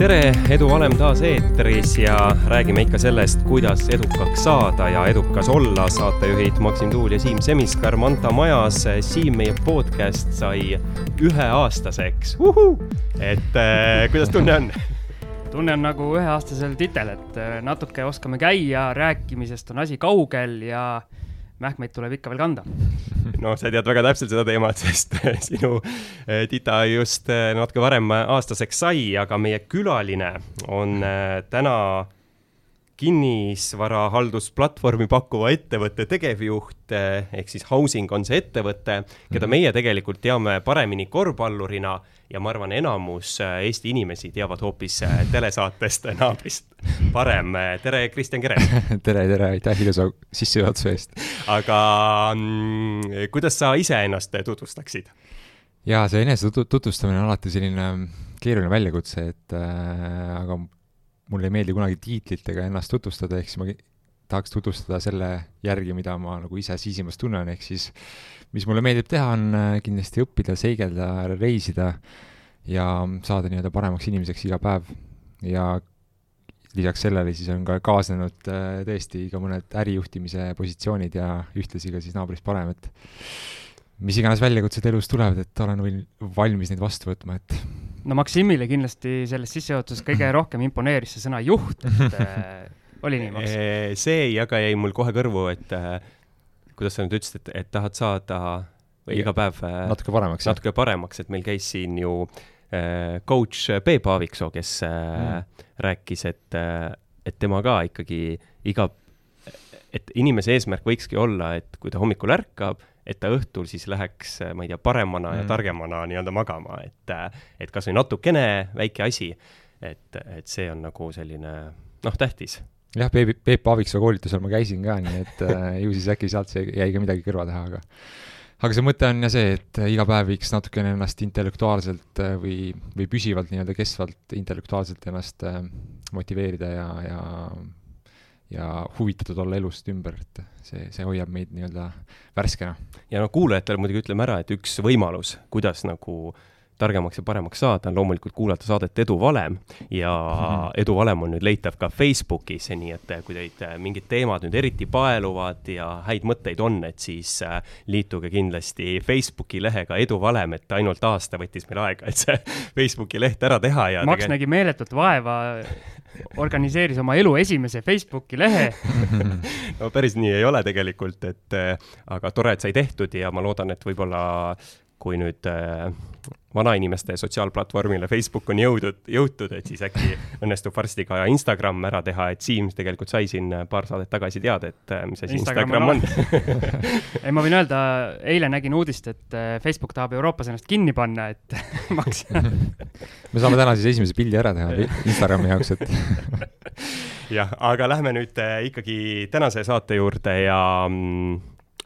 tere, Edu Valem taas eetris ja räägime ikka sellest, kuidas edukaks saada ja edukas olla. saatejuhid Maksim Tuul ja Siim Semiskar Manta majas. Siim, meie podcast sai üheaastaseks. et äh, kuidas tunne on? tunne on nagu üheaastasel titel, et äh, natuke oskame käia, rääkimisest on asi kaugel ja mähkmeid tuleb ikka veel kanda. no sa tead väga täpselt seda teemat, sest sinu äh, tita just äh, natuke varem aastaseks sai, aga meie külaline on täna kinnisvarahaldusplatvormi pakkuva ettevõtte tegevjuht ehk siis Housing on see ettevõte, keda mhm. meie tegelikult teame paremini korvpallurina ja ma arvan, enamus äh, Eesti inimesi teavad hoopis äh, telesaatest naabrist parem. tere, Kristjan Kere tere, tere, aitäh ilusa sissejuhatuse eest. aga mm, kuidas sa iseennast tutvustaksid? jaa, see enese tutvustamine on alati selline keeruline väljakutse, et äh, aga mulle ei meeldi kunagi tiitlitega ennast tutvustada, ehk siis ma tahaks tutvustada selle järgi, mida ma nagu ise sisimas tunnen, ehk siis mis mulle meeldib teha, on äh, kindlasti õppida, seigelda, reisida ja saada nii-öelda paremaks inimeseks iga päev. ja lisaks sellele siis on ka kaasnenud äh, tõesti ka mõned ärijuhtimise positsioonid ja ühtlasi ka siis naabrist parem, et mis iganes väljakutsed elus tulevad, et olen valmis neid vastu võtma, et no Maksimile kindlasti selles sissejuhatuses kõige rohkem imponeeris see sõna juht, et äh, oli nii, Maks? see ei, aga jäi mul kohe kõrvu, et kuidas sa nüüd ütlesid, et, et tahad saada või iga päev äh, natuke paremaks, natuke paremaks, et meil käis siin ju äh, coach Peep Aaviksoo, kes äh, mm. rääkis, et äh,, et tema ka ikkagi iga, et inimese eesmärk võikski olla, et kui ta hommikul ärkab, et ta õhtul siis läheks, äh, ma ei tea, paremana mm. ja targemana nii-öelda magama, et, äh, et kas või natukene väike asi, et, et see on nagu selline noh, tähtis jah, Peep, Peep Aaviksoo koolitusel ma käisin ka, nii et äh, ju siis äkki sealt see jäi ka midagi kõrva taha, aga aga see mõte on ja see, et iga päev võiks natukene ennast intellektuaalselt või, või püsivalt nii-öelda kestvalt intellektuaalselt ennast motiveerida ja, ja ja huvitatud olla elust ümber, et see, see hoiab meid nii-öelda värskena. ja no kuulajatele muidugi ütleme ära, et üks võimalus, kuidas nagu äh, targemaks ja paremaks saada, on loomulikult kuulata saadet Edu valem ja mhm. Edu valem on nüüd leitav ka Facebookis, nii et kui teid äh, mingid teemad nüüd eriti paeluvad ja häid mõtteid on, et siis äh, liituge kindlasti Facebooki lehega Edu valem, et ainult aasta võttis meil aega, et see Facebooki leht ära teha ja Maks tege... nägi meeletut vaeva organiseeris oma elu esimese Facebooki lehe no päris nii ei ole tegelikult, et aga tore, et sai tehtud ja ma loodan, et võib-olla kui nüüd äh, vanainimeste sotsiaalplatvormile Facebook on jõudnud, jõutud, et siis äkki õnnestub varsti ka Instagram ära teha, et Siim tegelikult sai siin paar saadet tagasi teada, et äh, mis asi Instagram, Instagram on, on. ei, ma võin öelda, eile nägin uudist, et äh, Facebook tahab Euroopas ennast kinni panna, et maks me saame täna siis esimese pildi ära teha Instagrami jaoks, et jah, aga lähme nüüd äh, ikkagi tänase saate juurde ja mm,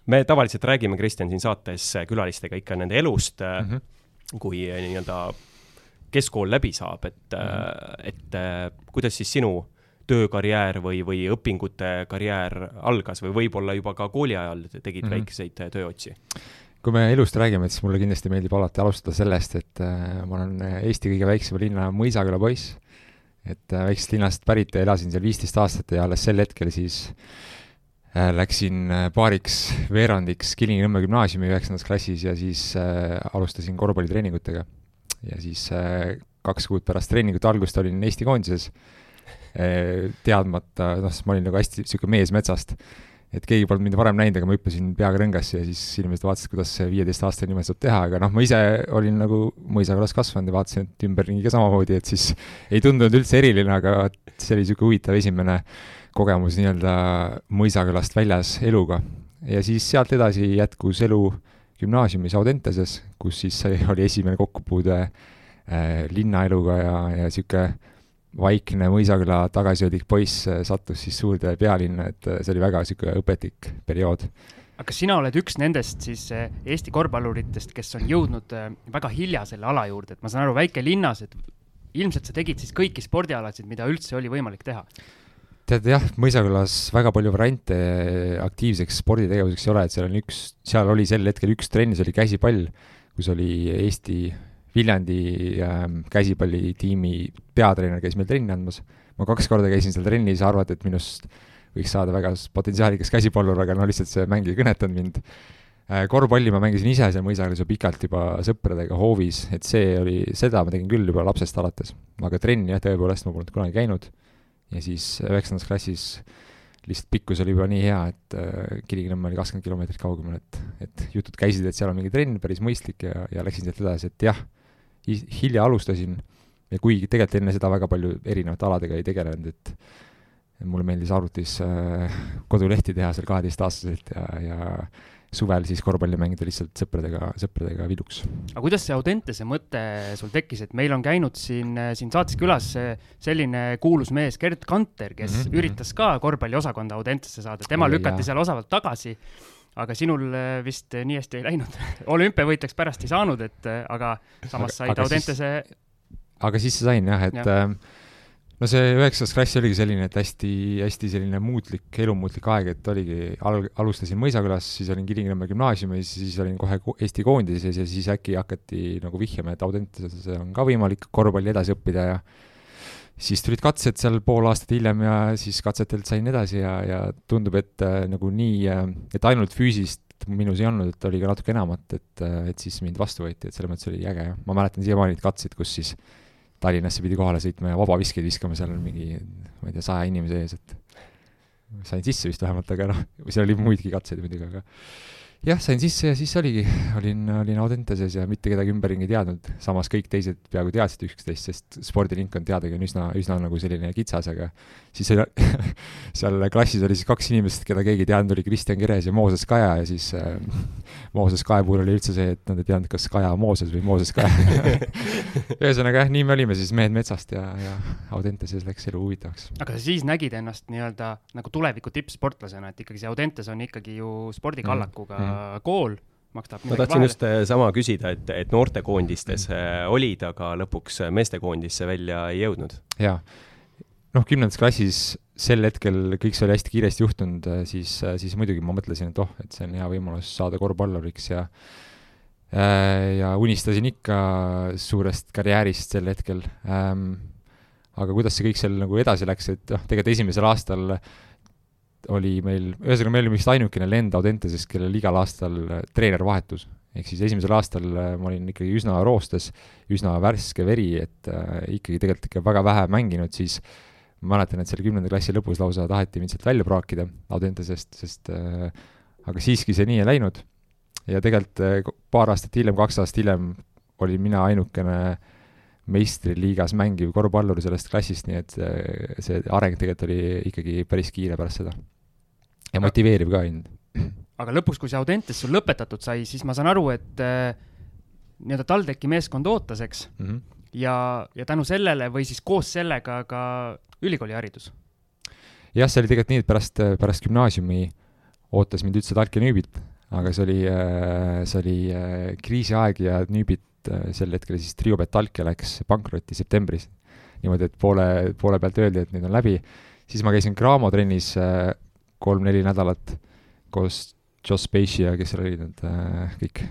me tavaliselt räägime, Kristjan, siin saates külalistega ikka nende elust mm, -hmm. kui eh, nii-öelda keskkool läbi saab, et mm, -hmm. et kuidas siis sinu töökarjäär või, või õpingute karjäär algas või võib-olla juba ka kooli ajal tegid mm -hmm. väikeseid tööotsi? kui me elust räägime, siis mulle kindlasti meeldib alati alustada sellest, et äh, ma olen Eesti kõige väiksema linna Mõisaküla poiss, et äh, väiksest linnast pärit ja elasin seal viisteist aastat ja alles sel hetkel siis äh, Äh, läksin äh, paariks veerandiks Kilingi-Nõmme gümnaasiumi üheksandas klassis ja siis äh, alustasin korvpallitreeningutega. ja siis äh, kaks kuud pärast treeningute algust olin Eesti koondises äh,, teadmata, noh, ma olin nagu hästi niisugune mees metsast, et keegi polnud mind varem näinud, aga ma hüppasin peaga rõngasse ja siis inimesed vaatasid, kuidas viieteistaastane inimene saab teha, aga noh, ma ise olin nagu mõisakülas kasvanud ja vaatasin, et ümberringi ka samamoodi, et siis ei tundunud üldse eriline, aga see oli niisugune huvitav esimene kogemus nii-öelda mõisakülast väljas eluga. ja siis sealt edasi jätkus elu gümnaasiumis Audenteses, kus siis oli esimene kokkupuude äh, linnaeluga ja, ja niisugune vaikne mõisaküla tagasihoidlik poiss äh, sattus siis suurde pealinna, et äh, see oli väga niisugune õpetlik periood aga kas sina oled üks nendest siis äh, Eesti korvpalluritest, kes on jõudnud väga hilja selle ala juurde, et ma saan aru, väikelinnas, et ilmselt sa tegid siis kõiki spordialasid, mida üldse oli võimalik teha? Tead jah, Mõisakülas väga palju variante aktiivseks sporditegevuseks ei ole, et seal on üks, seal oli sel hetkel üks trenn, see oli käsipall, kus oli Eesti Viljandi ähm, käsipallitiimi peatreener käis meil trenni andmas. ma kaks korda käisin seal trennis, arvati, et minust võiks saada väga potentsiaalikas käsipallur, aga no lihtsalt see mäng ei kõnetanud mind äh, korvpalli ma mängisin ise seal mõisakülas ju pikalt juba sõpradega hoovis, et see oli, seda ma tegin küll juba lapsest alates. aga trenni jah, tõepoolest ma polnud kunagi käinud ja siis üheksandas klassis lihtsalt pikkus oli juba nii hea, et äh, Kilingi-Nõmme oli kakskümmend kilomeetrit kaugemal, et, et jutud käisid, et seal on mingi trenn, päris mõistlik ja, ja läksin sealt edasi, et jah, hilja alustasin ja kuigi tegelikult enne seda väga palju erinevate aladega ei tegelenud, et mulle meeldis arvutis äh, kodulehti teha seal kaheteistaastaselt ja, ja suvel siis korvpalli mängida lihtsalt sõpradega, sõpradega viluks. aga kuidas see Audentese mõte sul tekkis, et meil on käinud siin, siin saates külas selline kuulus mees Gerd Kanter, kes mm -hmm. üritas ka korvpalliosakonda Audentesse saada, tema ja, lükati ja. seal osavalt tagasi, aga sinul äh, vist nii hästi ei läinud olümpiavõitjaks pärast ei saanud, et äh, aga samas said Audentese aga siis sain jah, et ja. äh, no see üheksas klass oligi selline, et hästi-hästi selline muutlik, elumuutlik aeg, et oligi, al-, alustasin Mõisakülas, siis olin Kilingi-Nõmme gümnaasiumis, siis olin kohe Eesti koondises ja siis äkki hakati nagu vihjama, et Audentases on ka võimalik korvpalli edasi õppida ja siis tulid katsed seal pool aastat hiljem ja siis katsetelt sain edasi ja, ja tundub, et äh, nagu nii äh,, et ainult füüsist minus ei olnud, et oli ka natuke enamat, et, äh, et siis mind vastu võeti, et selles mõttes oli äge jah. ma mäletan siiamaani neid katseid, kus siis äh, Tallinnasse pidi kohale sõitma ja vabaviskeid viskama seal mingi, ma ei tea, saja inimese ees, et sain sisse vist vähemalt, aga noh, seal oli muidki katseid muidugi, aga jah, sain sisse ja siis oligi, olin, olin Audenteses ja mitte kedagi ümberringi teadnud, samas kõik teised peaaegu teadsid üksteist, sest spordilink on teadagi on üsna, üsna nagu selline kitsas, aga siis oli, seal klassis oli siis kaks inimest, keda keegi ei teadnud, oli Kristjan Keres ja Mooses Kaja ja siis äh, Mooses Kaja puhul oli üldse see, et nad ei teadnud, kas Kaja on Mooses või Mooses Kaja ühesõnaga jah, nii me olime siis mehed metsast ja, ja Audenteses läks elu huvitavaks. aga sa siis nägid ennast nii-öelda nagu tuleviku tippsportlasena, et ikkagi see Audentes on ikkagi ju spordikallakuga mm. -hmm kool maksab ma tahtsin vahele. just äh, sama küsida, et, et noortekoondistes äh, olid, aga lõpuks äh, meestekoondisse välja ei jõudnud? jaa. noh, kümnendas klassis sel hetkel kõik see oli hästi kiiresti juhtunud, siis, siis muidugi ma mõtlesin, et oh, et see on hea võimalus saada korvpalluriks ja ja unistasin ikka suurest karjäärist sel hetkel ähm,. aga kuidas see kõik seal nagu edasi läks, et noh, tegelikult esimesel aastal oli meil, ühesõnaga me olime vist ainukene lend Audenteses, kellel igal aastal äh, treener vahetus. ehk siis esimesel aastal äh, ma olin ikkagi üsna roostes, üsna värske veri, et äh, ikkagi tegelikult ikka väga vähe mänginud, siis ma mäletan, et selle kümnenda klassi lõpus lausa taheti mind sealt välja praakida Audentesest, sest äh, aga siiski see nii ei läinud. ja tegelikult äh, paar aastat hiljem, kaks aastat hiljem olin mina ainukene meistriliigas mängiv korvpallur sellest klassist, nii et see areng tegelikult oli ikkagi päris kiire pärast seda ja motiveerib ka mind. aga lõpuks, kui see Audentes sul lõpetatud sai, siis ma saan aru, et äh, nii-öelda TalTechi meeskond ootas, eks mm. -hmm. ja, ja tänu sellele või siis koos sellega ka ülikooliharidus. jah, see oli tegelikult nii, et pärast, pärast gümnaasiumi ootas mind üldse TalTechi Nüübit, aga see oli, äh, see oli äh, kriisiaeg ja Nüübit äh, sel hetkel siis Triobet TalTechi läks pankrotti septembris. niimoodi, et poole, poole pealt öeldi, et nüüd on läbi. siis ma käisin Graamo trennis kolm-neli nädalat koos Joss Spacey ja kes seal olid need äh, kõik,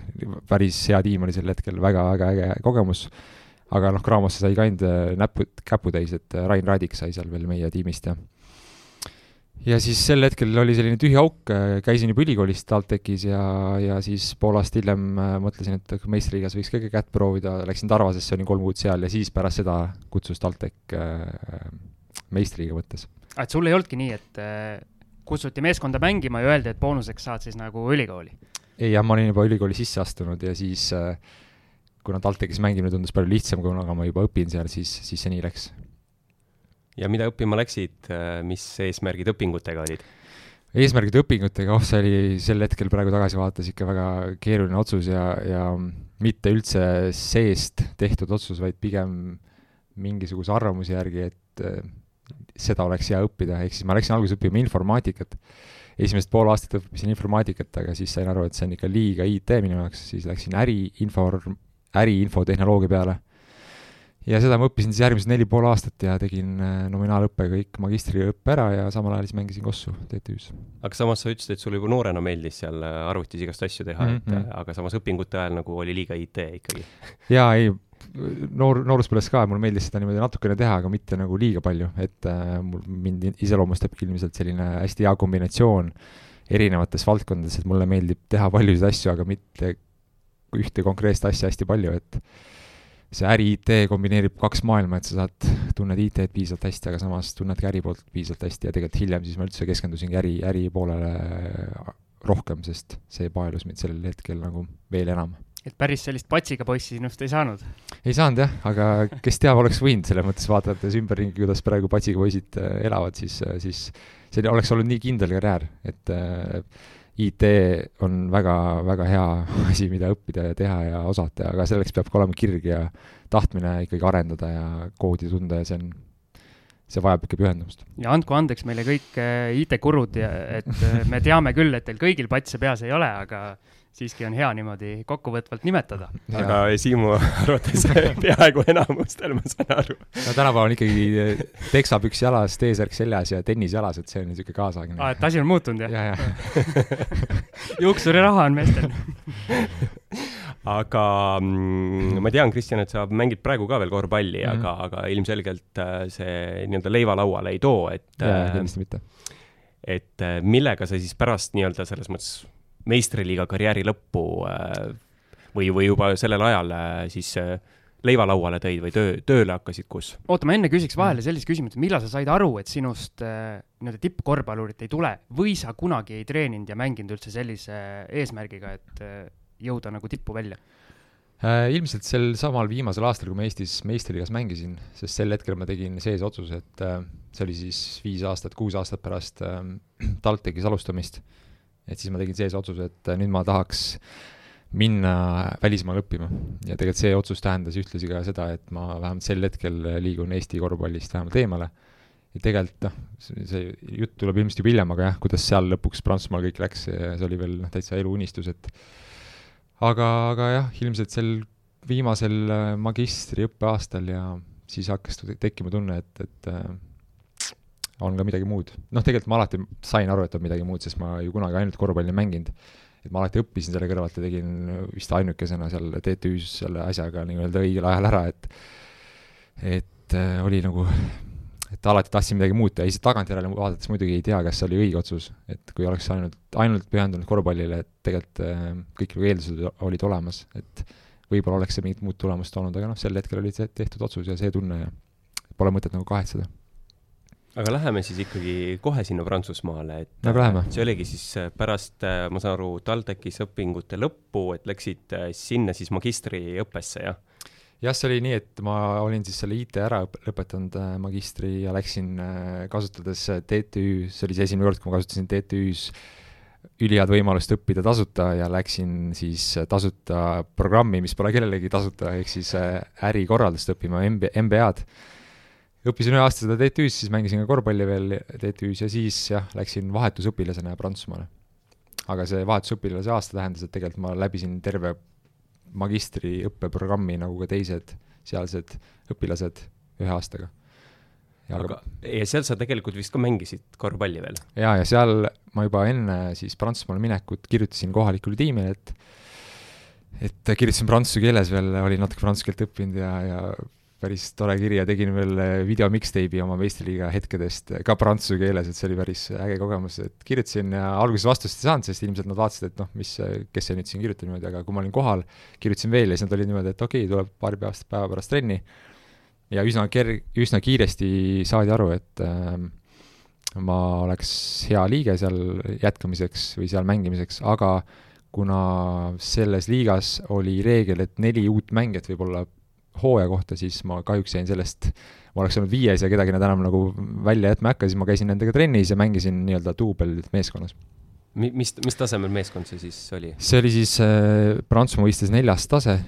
päris hea tiim oli sel hetkel väga, väga äge kogemus. aga noh, Craamosse sai ka ainult äh, näpud, käputäis, et äh, Rain Radik sai seal veel meie tiimist ja ja siis sel hetkel oli selline tühi auk, äh, käisin juba ülikoolis TalTechis ja, ja siis pool aastat hiljem mõtlesin, et meistriliigas võiks ka kätt proovida, läksin Tarvasesse, olin kolm kuud seal ja siis pärast seda kutsus TalTech meistriliiga mõttes. et sul ei olnudki nii, et kutsuti meeskonda mängima ja öeldi, et boonuseks saad siis nagu ülikooli? ei jah, ma olin juba ülikooli sisse astunud ja siis äh, kuna TalTechis mängimine tundus palju lihtsam, kuna ma juba õpin seal, siis, siis see nii läks. ja mida õppima läksid, äh, mis eesmärgid õpingutega olid? eesmärgid õpingutega, oh see oli sel hetkel praegu tagasi vaadates ikka väga keeruline otsus ja, ja mitte üldse seest tehtud otsus, vaid pigem mingisuguse arvamuse järgi, et äh, seda oleks hea õppida, ehk siis ma läksin alguses õppima informaatikat. esimesed pool aastat õppisin informaatikat, aga siis sain aru, et see on ikka liiga IT minu jaoks, siis läksin äri, info, äriinfotehnoloogia peale. ja seda ma õppisin siis järgmised neli pool aastat ja tegin äh, nominaalõppe kõik magistriõppe ära ja samal ajal siis mängisin kossu TTÜ-s. aga samas sa ütlesid, et sulle juba noorena meeldis seal äh, arvutis igast asju teha mm, -hmm. et mhm. äh, aga samas õpingute ajal nagu oli liiga IT ikkagi jaa, ei, noor, nooruspõlves ka, mulle meeldis seda niimoodi natukene teha, aga mitte nagu liiga palju, et äh, mul, mind iseloomustabki ilmselt selline hästi hea kombinatsioon erinevates valdkondades, et mulle meeldib teha paljusid asju, aga mitte ühte konkreetset asja hästi palju, et see äri-IT kombineerib kaks maailma, et sa saad, tunned IT-d piisavalt hästi, aga samas tunned ka äri poolt piisavalt hästi ja tegelikult hiljem siis ma üldse keskendusingi äri, äri poolele rohkem, sest see paelus mind sellel hetkel nagu veel enam. Et päris sellist patsiga poissi sinust ei saanud? ei saanud jah, aga kes teab, oleks võinud, selles mõttes vaadates ümberringi, kuidas praegu patsiga poisid äh, elavad, siis, äh, siis see oleks olnud nii kindel karjäär, et äh, IT on väga, väga hea asi, mida õppida ja teha ja osata, aga selleks peab ka olema kirg ja tahtmine ikkagi arendada ja koodi tunda ja see on, see vajab ikka pühendumust. ja andku andeks meile kõik äh, IT-kurud ja et me teame küll, et teil kõigil patse peas ei ole, aga siiski on hea niimoodi kokkuvõtvalt nimetada. aga Siimu arvates peaaegu enamustel, ma saan aru. no tänapäeval on ikkagi eh, teksapüks jalas, T-särk seljas ja tennis jalas, et see on niisugune kaasaegne. aa, et asi on muutunud, jah ja, ja. juuksuriraha on meestel aga mm, ma tean, Kristjan, et sa mängid praegu ka veel korvpalli mm, -hmm. aga, aga ilmselgelt äh, see nii-öelda leiva lauale ei too, et. jaa, kindlasti mitte. et äh, millega sa siis pärast nii-öelda selles mõttes meistriliiga karjääri lõppu äh, või, või juba sellel ajal äh, siis äh, leiva lauale tõid või töö, tööle hakkasid, kus? oota, ma enne küsiks vahele sellise küsimuse, millal sa said aru, et sinust nii-öelda tippkorvpallurit ei tule või sa kunagi ei treeninud ja mänginud üldse sellise eesmärgiga, et jõuda nagu tippu välja? ilmselt sel samal viimasel aastal, kui ma Eestis meistriliigas mängisin, sest sel hetkel ma tegin sees otsuse, et see oli siis viis aastat, kuus aastat pärast TalTechis alustamist et siis ma tegin sees otsuse, et nüüd ma tahaks minna välismaale õppima ja tegelikult see otsus tähendas ühtlasi ka seda, et ma vähemalt sel hetkel liigun Eesti korvpallist vähemalt eemale. ja tegelikult noh, see jutt tuleb ilmselt juba hiljem, aga jah, kuidas seal lõpuks Prantsusmaal kõik läks, see oli veel noh, täitsa eluunistus, et aga, aga jah, ilmselt sel viimasel magistriõppeaastal ja siis hakkas tekkima tunne, et, et on ka midagi muud. noh, tegelikult ma alati sain aru, et on midagi muud, sest ma ju kunagi ainult korvpalli ei mänginud. et ma alati õppisin selle kõrvalt ja tegin vist ainukesena seal TTÜ-s selle asjaga nii-öelda õigel ajal ära, et et äh, oli nagu, et alati tahtsin midagi muuta ja siis tagantjärele vaadates muidugi ei tea, kas see oli õige otsus, et kui oleks ainult, ainult pühendunud korvpallile, et tegelikult äh, kõik nagu eeldused olid olemas, et võib-olla oleks see mingit muud tulemust toonud, aga noh, sel hetkel oli see tehtud otsus ja see tunne ja pole mõtet nagu kahetseda aga läheme siis ikkagi kohe sinna Prantsusmaale, et nagu läheme. see oligi siis äh, pärast, äh, ma saan aru, TalTechis õpingute lõppu, et läksid äh, sinna siis magistriõppesse, jah? jah, see oli nii, et ma olin siis selle IT ära lõpetanud magistri ja läksin kasutades TTÜ, see oli see esimene kord, kui ma kasutasin TTÜ-s ülihead võimalust õppida tasuta ja läksin siis tasuta programmi, mis pole kellelegi tasuta, ehk siis ärikorraldust õppima, MB, MBA-d õppisin ühe aasta seda TTÜ-s, siis mängisin ka korvpalli veel TTÜ-s ja siis jah, läksin vahetusõpilasena Prantsusmaale. aga see vahetusõpilase aasta tähendas, et tegelikult ma läbisin terve magistriõppeprogrammi nagu ka teised sealsed õpilased ühe aastaga. Ja aga, ja seal sa tegelikult vist ka mängisid korvpalli veel? jaa, ja seal ma juba enne siis Prantsusmaale minekut kirjutasin kohalikule tiimile, et et kirjutasin prantsuse keeles veel, olin natuke prantsuse keelt õppinud ja, ja päris tore kiri ja tegin veel eh, video mixtape'i oma meistriliiga hetkedest ka prantsuse keeles, et see oli päris äge kogemus, et kirjutasin ja alguses vastust ei saanud, sest ilmselt nad vaatasid, et noh, mis, kes see nüüd siin kirjutab niimoodi, aga kui ma olin kohal, kirjutasin veel ja siis nad olid niimoodi, et okei okay,, tuleb paari päevast, päeva pärast trenni. ja üsna ker-, üsna kiiresti saadi aru, et äh, ma oleks hea liige seal jätkamiseks või seal mängimiseks, aga kuna selles liigas oli reegel, et neli uut mängijat võib olla hooaja kohta, siis ma kahjuks jäin sellest, ma oleks olnud viies ja kedagi nad enam nagu välja jätma ei hakka, siis ma käisin nendega trennis ja mängisin nii-öelda duubelmeeskonnas. Mi-, mis, mis tasemel meeskond see siis oli? see oli siis äh, Prantsusmaa võistles neljas tase,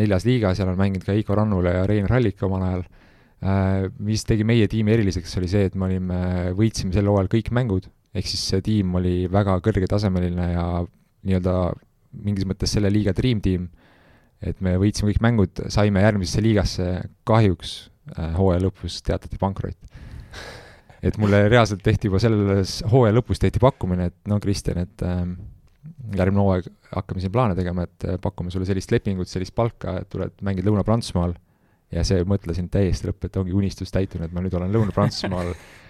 neljas liiga, seal on mänginud ka Heiko Rannula ja Rein Rallik omal ajal äh,. mis tegi meie tiimi eriliseks, oli see, et me olime, võitsime sel hooajal kõik mängud, ehk siis see tiim oli väga kõrgetasemeline ja nii-öelda mingis mõttes selle liiga dream team et me võitsime kõik mängud, saime järgmisesse liigasse, kahjuks äh, hooaja lõpus teatati pankrot. et mulle reaalselt tehti juba selles hooaja lõpus tehti pakkumine, et no Kristjan, et äh, järgmine hooaeg hakkame siin plaane tegema, et äh, pakume sulle sellist lepingut, sellist palka, et tuled, mängid Lõuna-Prantsusmaal ja see mõtlesin täiesti lõpp, et ongi unistus täitunud, ma nüüd olen Lõuna-Prantsusmaal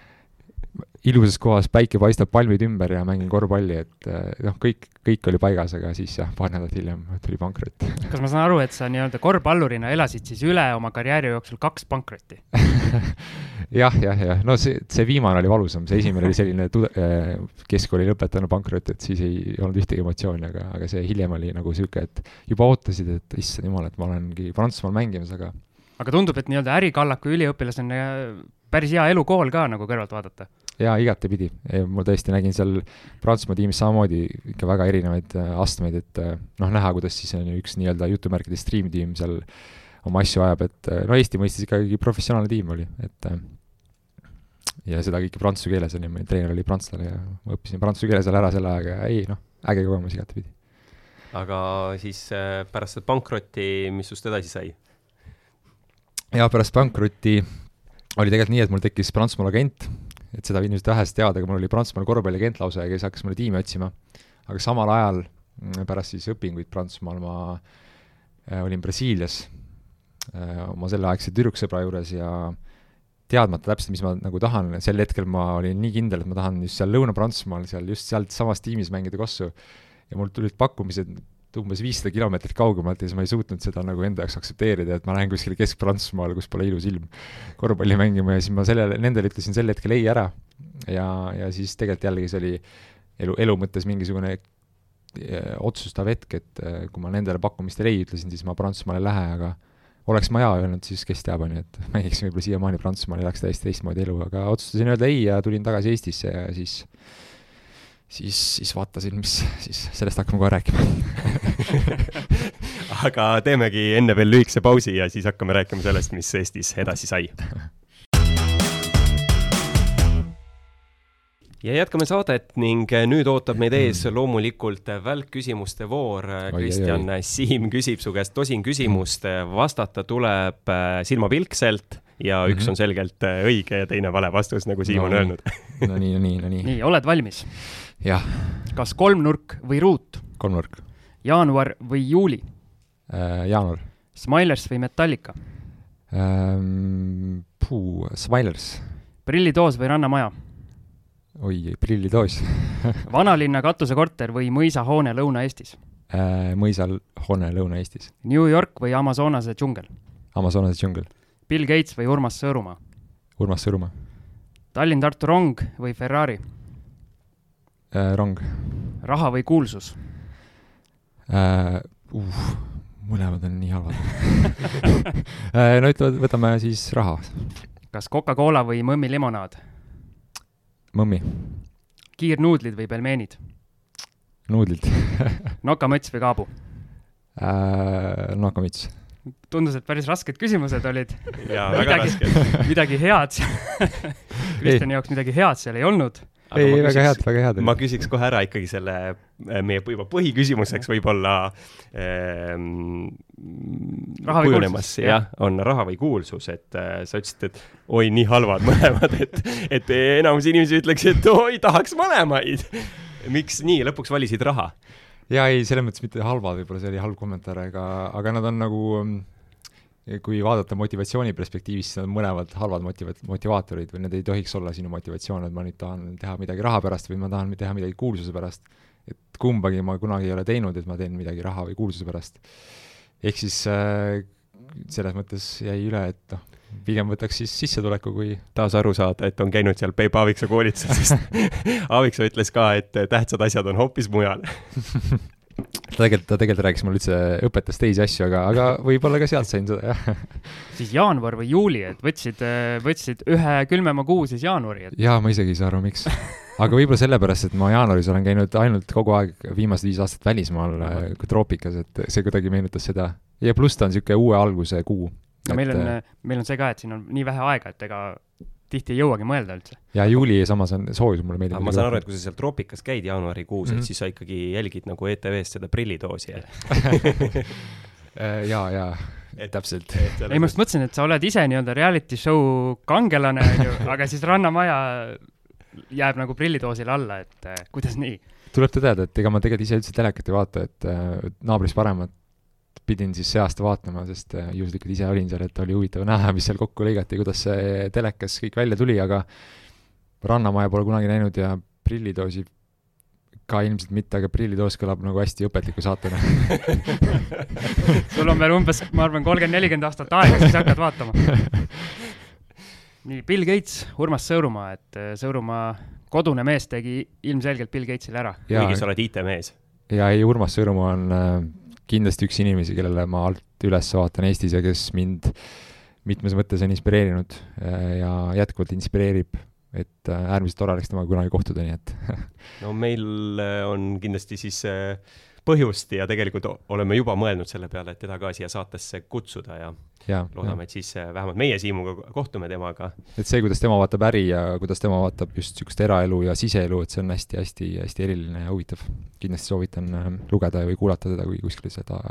ilusas kohas, päike paistab, palmid ümber ja mängin korvpalli, et eh, noh, kõik, kõik oli paigas, aga siis jah, paar nädalat hiljem tuli pankrot. kas ma saan aru, et sa nii-öelda korvpallurina elasid siis üle oma karjääri jooksul kaks pankrotti? Jah, jah, jah, no see, see viimane oli valusam, see esimene oli selline tude-, eh, keskkooli lõpetanu pankrot, et siis ei olnud ühtegi emotsiooni, aga, aga see hiljem oli nagu niisugune, et juba ootasid, et issand jumal, et ma olengi Prantsusmaal mängimas, aga aga tundub, et nii-öelda ärikallaku üliõpilasena päris hea elukool ka nagu kõrvalt vaadata jaa, igatepidi. ma tõesti nägin seal Prantsusmaa tiimis samamoodi ikka väga erinevaid äh, astmeid, et äh, noh, näha, kuidas siis on ju üks nii-öelda jutumärkides stream-tiim seal oma asju ajab, et äh, no Eesti mõistes ikkagi professionaalne tiim oli, et ja seda kõike prantsuse keeles oli, meil treener oli prantslane ja ma õppisin prantsuse keele seal ära selle ajaga ja ei noh, äge kogemus igatepidi. aga siis pärast seda pankrotti, mis sust edasi sai? jaa, pärast pankrotti oli tegelikult nii, et mul tekkis Prantsusmaal agent, et seda ilmselt vähesed teavad, aga mul oli Prantsusmaal korvpalliagent lausa, kes hakkas mulle tiimi otsima. aga samal ajal, mm, pärast siis õpinguid Prantsusmaal, ma äh, olin Brasiilias äh, oma selleaegse tüdruksõbra juures ja teadmata täpselt, mis ma nagu tahan, sel hetkel ma olin nii kindel, et ma tahan just seal Lõuna-Prantsusmaal, seal just sealt samast tiimis mängida kossu. ja mul tulid pakkumised umbes viissada kilomeetrit kaugemalt ja siis ma ei suutnud seda nagu enda jaoks aktsepteerida, et ma lähen kuskile Kesk-Prantsusmaale, kus pole ilus ilm, korvpalli mängima ja siis ma sellele, nendele ütlesin sel hetkel ei ära. ja, ja siis tegelikult jällegi see oli elu, elu mõttes mingisugune eh, otsustav hetk, et eh, kui ma nendele pakkumistele ei ütlesin, siis ma Prantsusmaale ei lähe, aga oleks ma jaa öelnud, siis kes teab, on ju, et mängiks võib-olla siiamaani Prantsusmaal, elaks täiesti teistmoodi elu, aga otsustasin öelda ei ja tulin tagasi Eestisse ja siis siis, siis vaatasin, mis, siis sellest hakkame kohe rääkima aga teemegi enne veel lühikese pausi ja siis hakkame rääkima sellest, mis Eestis edasi sai. ja jätkame saadet ning nüüd ootab meid ees loomulikult välkküsimuste voor. Kristjan Siim küsib su käest tosin küsimust, vastata tuleb äh, silmapilkselt ja üks mm -hmm. on selgelt äh, õige ja teine vale vastus, nagu Siim no, on öelnud no nii, no nii, no nii. nii, oled valmis? jah. kas kolmnurk või ruut? kolmnurk. jaanuar või juuli äh,? jaanuar. Smilers või Metallica ähm,? Puu, Smilers. prillitoos või Rannamaja? oi, prillitoos vanalinna katusekorter või mõisahoone Lõuna-Eestis äh,? mõisal hoone Lõuna-Eestis. New York või Amazonase džungel? Amazonase džungel. Bill Gates või Urmas Sõõrumaa? Urmas Sõõrumaa. Tallinn-Tartu rong või Ferrari? äh,? rong. raha või kuulsus äh,? Uh, mõlemad on nii halvad äh, no ütleme, võtame siis raha. kas Coca-Cola või mõmmi limonaad? mõmmi. kiirnuudlid või pelmeenid? nuudlid nokamüts või kaabu äh,? nokamüts tundus, et päris rasked küsimused olid. rasked. midagi head Kristjani jaoks midagi head seal ei olnud ei, ei, väga head, väga head. ma küsiks kohe ära ikkagi selle äh, meie juba põhiküsimuseks võib-olla ähm, kujunemas, jah, on raha või kuulsus, et äh, sa ütlesid, et oi, nii halvad mõlemad, et, et enamus inimesi ütleks, et oi, tahaks mõlemaid. miks nii, lõpuks valisid raha? Jaa, ei, selles mõttes mitte halvad, võib-olla see oli halb kommentaar, aga, aga nad on nagu ähm, kui vaadata motivatsiooni perspektiivist, siis nad on mõlemad halvad motiva-, motivaatorid või need ei tohiks olla sinu motivatsioon, et ma nüüd tahan teha midagi raha pärast või ma tahan teha midagi kuulsuse pärast. et kumbagi ma kunagi ei ole teinud, et ma teen midagi raha või kuulsuse pärast. ehk siis äh, selles mõttes jäi üle, et noh, pigem võtaks siis sissetuleku, kui taas aru saada, et on käinud seal Peep Aaviksoo koolitusel, sest Aaviksoo ütles ka, et tähtsad asjad on hoopis mujal ta tegelikult, ta tegelikult rääkis mulle üldse, õpetas teisi asju, aga, aga võib-olla ka sealt sain seda, jah. siis jaanuar või juuli, et võtsid, võtsid ühe külmema kuu siis jaanuari et...? jaa, ma isegi ei saa aru, miks. aga võib-olla sellepärast, et ma jaanuaris olen käinud ainult kogu aeg, viimased viis aastat välismaal troopikas, et see kuidagi meenutas seda. ja pluss ta on niisugune uue alguse kuu. No et... meil on, meil on see ka, et siin on nii vähe aega, et ega tihti ei jõuagi mõelda üldse. ja juuli samas on soojus, mulle meeldib. ma saan aru, et kui sa seal troopikas käid jaanuarikuus mm, -hmm. et mhm. siis sa ikkagi jälgid nagu ETV-st seda prillidoosi äh, ja, ja et täpselt. ei, ma just mõtlesin, et sa oled ise nii-öelda reality show kangelane, onju, aga siis Rannamaja jääb nagu prillitoosile alla, et äh, kuidas nii? tuleb tõdeda, et ega ma tegelikult ise üldse telekat ei vaata, et äh, naabrist paremat pidin siis see aasta vaatama, sest äh, juhuslikult ise olin seal, et oli huvitav näha, mis seal kokku lõigati, kuidas see telekas kõik välja tuli, aga Rannamaja pole kunagi näinud ja prillidoosi ka ilmselt mitte, aga prillitoos kõlab nagu hästi õpetliku saatena sul on veel umbes, ma arvan, kolmkümmend, nelikümmend aastat aega, siis hakkad vaatama. nii, Bill Gates, Urmas Sõõrumaa, et äh, Sõõrumaa kodune mees tegi ilmselgelt Bill Gatesile ära. kuigi sa oled IT-mees. ja ei, Urmas Sõõrumaa on äh, kindlasti üks inimesi, kellele ma alt üles vaatan Eestis ja kes mind mitmes mõttes on inspireerinud äh, ja jätkuvalt inspireerib et äh, äärmiselt tore oleks temaga kunagi kohtuda, nii et no meil äh, on kindlasti siis äh, põhjust ja tegelikult oleme juba mõelnud selle peale, et teda ka siia saatesse kutsuda ja, ja loodame, et siis vähemalt meie Siimuga kohtume temaga. et see, kuidas tema vaatab äri ja kuidas tema vaatab just niisugust eraelu ja siseelu, et see on hästi-hästi-hästi eriline ja huvitav. kindlasti soovitan lugeda või kuulata teda, kui kuskil seda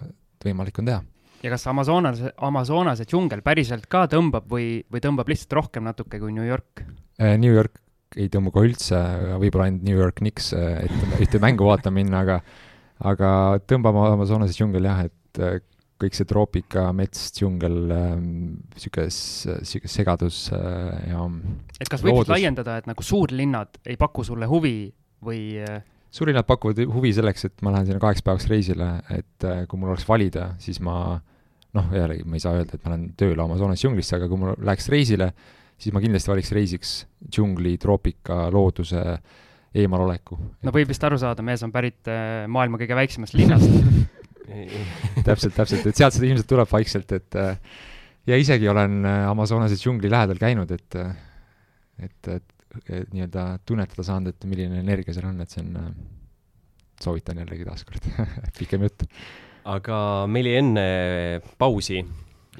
võimalik on teha ja kas Amazonase, Amazonase džungel päriselt ka tõmbab või, või tõmbab lihtsalt rohkem natuke kui New York? Äh, New York ei tõmba ka üldse, võib-olla ainult New York Knicks, äh, et ühte mängu vaatama minna, aga aga tõmbab Amazonase džungel jah, et äh, kõik see troopika, mets, džungel, ähm, niisugune segadus ja et kas võib siis laiendada, et nagu suurlinnad ei paku sulle huvi või suurlinnad pakuvad huvi selleks, et ma lähen sinna kaheks päevaks reisile, et kui mul oleks valida, siis ma noh, jällegi ma ei saa öelda, et ma lähen tööle Amazonas džunglisse, aga kui mul läheks reisile, siis ma kindlasti valiks reisiks džungli, troopika, looduse eemaloleku. no võib vist aru saada, mees on pärit äh, maailma kõige väiksemast linnast. Täpselt, täpselt, et sealt seda ilmselt tuleb vaikselt, et äh, ja isegi olen äh, Amazonase džungli lähedal käinud, et et, et, et nii-öelda tunnetada saanud, et milline energia seal on, et see on, soovitan jällegi taaskord. Pikem jutt. Aga meil jäi enne pausi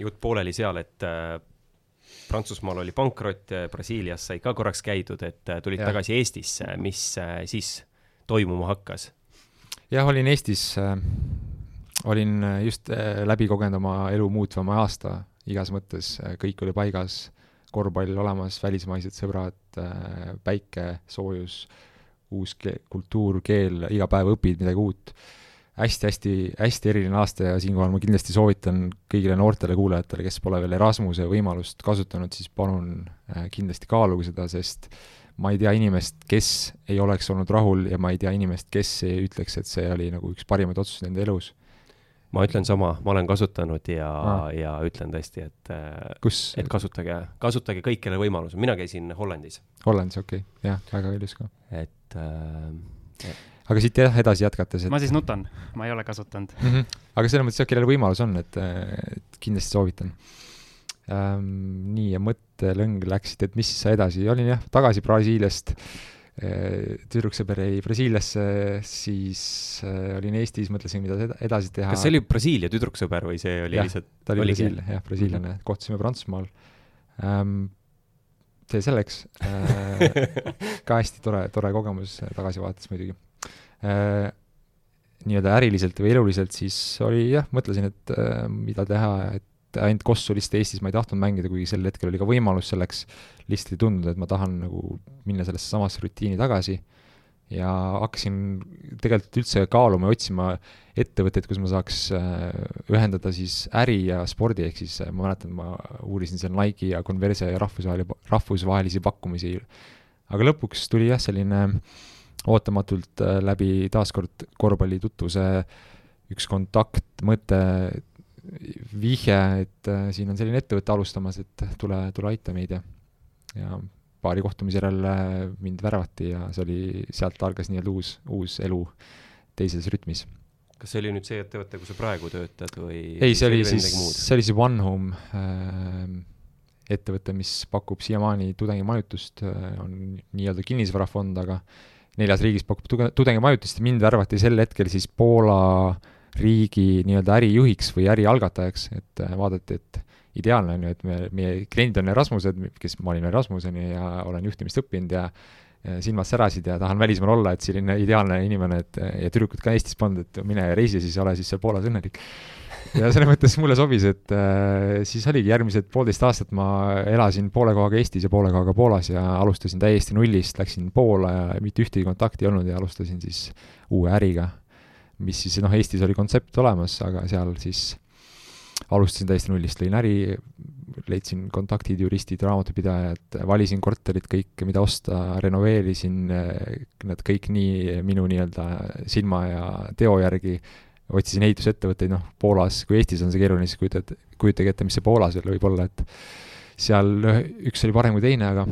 jutt pooleli seal, et Prantsusmaal oli pankrot, Brasiilias sai ka korraks käidud, et äh, tulid ja. tagasi Eestisse, mis äh, siis toimuma hakkas? jah, olin Eestis äh,, olin just läbi kogenud oma elu muutvama aasta igas mõttes, kõik oli paigas, korvpall olemas, välismaised sõbrad päike, soojus, uus ke-, kultuur, keel, iga päev õpid midagi uut hästi-hästi, hästi eriline aasta ja siinkohal ma kindlasti soovitan kõigile noortele kuulajatele, kes pole veel Erasmuse võimalust kasutanud, siis palun äh, kindlasti kaaluge seda, sest ma ei tea inimest, kes ei oleks olnud rahul ja ma ei tea inimest, kes ei ütleks, et see oli nagu üks parimaid otsuseid enda elus. ma ütlen sama, ma olen kasutanud ja ah., ja ütlen tõesti, et äh, et kasutage, kasutage kõik, kellel võimalus on, mina käisin Hollandis. Hollandis, okei okay., jah, väga ilus ka. et äh, aga siit jah, edasi jätkates et.... ma siis nutan, ma ei ole kasutanud mm. -hmm. aga selles mõttes jah, kellel võimalus on, et, et kindlasti soovitan ähm,. nii, ja mõttelõng läksid, et mis sa edasi, olin jah, tagasi Brasiiliast äh,, tüdruksõber jäi Brasiiliasse, siis äh, olin Eestis, mõtlesin, mida edasi teha. kas see oli Brasiilia tüdruksõber või see oli ja, lihtsalt? ta oli Brasiilia, jah, brasiillane mm, -hmm. kohtusime Prantsusmaal ähm, see selleks äh, ka hästi tore, tore kogemus tagasivaates muidugi Äh, nii-öelda äriliselt või eluliselt, siis oli jah, mõtlesin, et äh, mida teha, et ainult kossu lihtsalt Eestis ma ei tahtnud mängida, kuigi sel hetkel oli ka võimalus selleks, lihtsalt ei tundunud, et ma tahan nagu minna sellesse samasse rutiini tagasi. Ja hakkasin tegelikult üldse kaaluma ja otsima ettevõtteid, kus ma saaks äh, ühendada siis äri ja spordi, ehk siis ma mäletan, ma uurisin seal Nike'i ja Converse rahvusvahelisi, rahvusvahelisi pakkumisi, aga lõpuks tuli jah, selline äh, ootamatult äh, läbi taaskord korvpallitutvuse üks kontakt, mõte, vihje, et äh, siin on selline ettevõte alustamas, et tule, tule aita meid ja, ja paari kohtumise järel äh, mind värvati ja see oli, sealt algas nii-öelda uus, uus elu teises rütmis. kas see oli nüüd see ettevõte, kus sa praegu töötad või? ei, see oli siis, see oli siis One Home äh, ettevõte, mis pakub siiamaani tudengimajutust, on nii-öelda kinnisvarafond, aga neljas riigis pakub tudengimajutust ja mind värvati sel hetkel siis Poola riigi nii-öelda ärijuhiks või ärialgatajaks, et äh, vaadati, et ideaalne on ju, et me, meie kliendid on Erasmused, kes ma olin Erasmuseni ja olen juhtimist õppinud ja silmad särasid ja tahan välismaal olla, et selline ideaalne inimene, et ja tüdrukut ka Eestis polnud, et mine reisi, siis ole siis seal Poolas õnnelik. Ja selles mõttes mulle sobis, et äh, siis oligi järgmised poolteist aastat ma elasin poole kohaga Eestis ja poole kohaga Poolas ja alustasin täiesti nullist, läksin Poola ja mitte ühtegi kontakti ei olnud ja alustasin siis uue äriga, mis siis noh, Eestis oli kontsept olemas, aga seal siis alustasin täiesti nullist, lõin äri, leidsin kontaktid, juristid, raamatupidajad, valisin korterit kõik, mida osta, renoveerisin need kõik nii minu nii-öelda silma ja teo järgi, otsisin ehitusettevõtteid, noh, Poolas, kui Eestis on see keeruline, siis kujutad, kujutage ette, mis see Poolas veel võib olla, et seal üks oli parem kui teine, aga